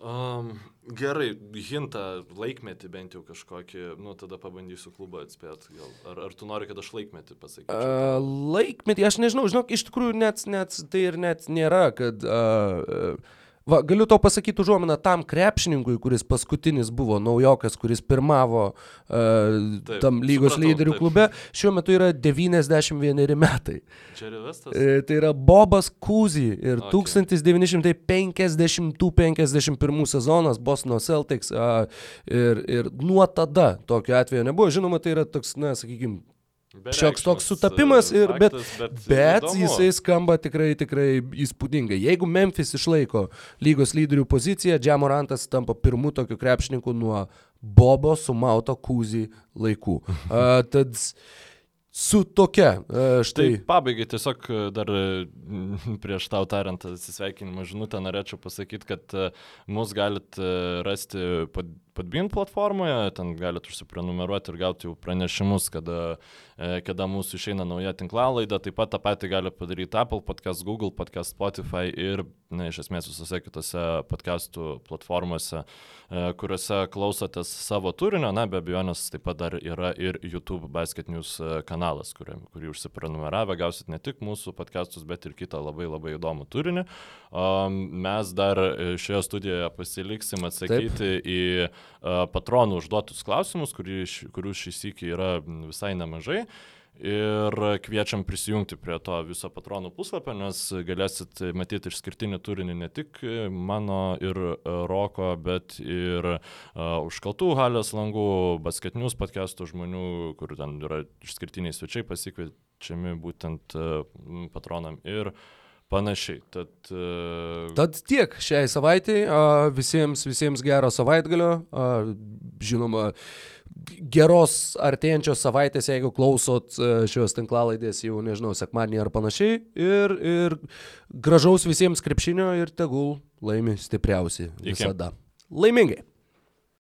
Speaker 2: Um, gerai, hintą laikmetį bent jau kažkokį, nu tada pabandysiu klubą atspėti. Ar, ar tu nori, kad aš laikmetį pasakyčiau?
Speaker 1: Uh, laikmetį, aš nežinau, žinok, iš tikrųjų net, net tai ir net nėra, kad... Uh, uh, Va, galiu to pasakyti užuominą tam krepšininkui, kuris paskutinis buvo naujokas, kuris pirmavo uh, taip, tam lygos supratau, lyderių taip. klube, šiuo metu yra 91 metai.
Speaker 2: E,
Speaker 1: tai yra Bobas Kūzy ir okay. 1950-51 sezonas Bostono Celtics uh, ir, ir nuo tada tokio atvejo nebuvo. Žinoma, tai yra toks, na, sakykime, Šioks toks sutapimas, ir, bet, bet, bet jisai skamba tikrai, tikrai įspūdingai. Jeigu Memphis išlaiko lygos lyderių poziciją, Džiamorantas tampa pirmu tokiu krepšininku nuo Bobo sumauto kūzį laikų. Uh, tad su tokia. Štai.
Speaker 2: Tai pabaigai tiesiog dar prieš tau tariant atsisveikinimą žinutę norėčiau pasakyti, kad mus galit rasti Podbean platformoje, ten galite užsiprenumeruoti ir gauti jau pranešimus, kada, e, kada mūsų išeina nauja tinklalaida. Taip pat tą patį gali padaryti Apple podcast, Google podcast, Spotify ir, na, iš esmės visose kitose podcastų platformose, e, kuriuose klausotės savo turinio. Na, be abejonės taip pat dar yra ir YouTube Basket News e, kanalas, kurį, kurį užsiprenumeravę gausit ne tik mūsų podcastus, bet ir kitą labai labai įdomų turinį. Mes dar šioje studijoje pasiliksim atsakyti taip. į patronų užduotus klausimus, kurių šis iki yra visai nemažai. Ir kviečiam prisijungti prie to viso patronų puslapio, nes galėsit matyti išskirtinį turinį ne tik mano ir Roko, bet ir uh, užkaltų halės langų, basketinius podcastų žmonių, kur ten yra išskirtiniai svečiai pasikviečiami būtent uh, patronam. Ir uh, Panašiai. Tad, uh...
Speaker 1: Tad tiek šiai savaitai. Uh, visiems, visiems gero savaitgalio. Uh, žinoma, geros artėjančios savaitės, jeigu klausot uh, šios tinklalaidės jau, nežinau, sekmadienį ar panašiai. Ir, ir gražaus visiems krepšinio ir tegul laimi stipriausi visada. Iki. Laimingai.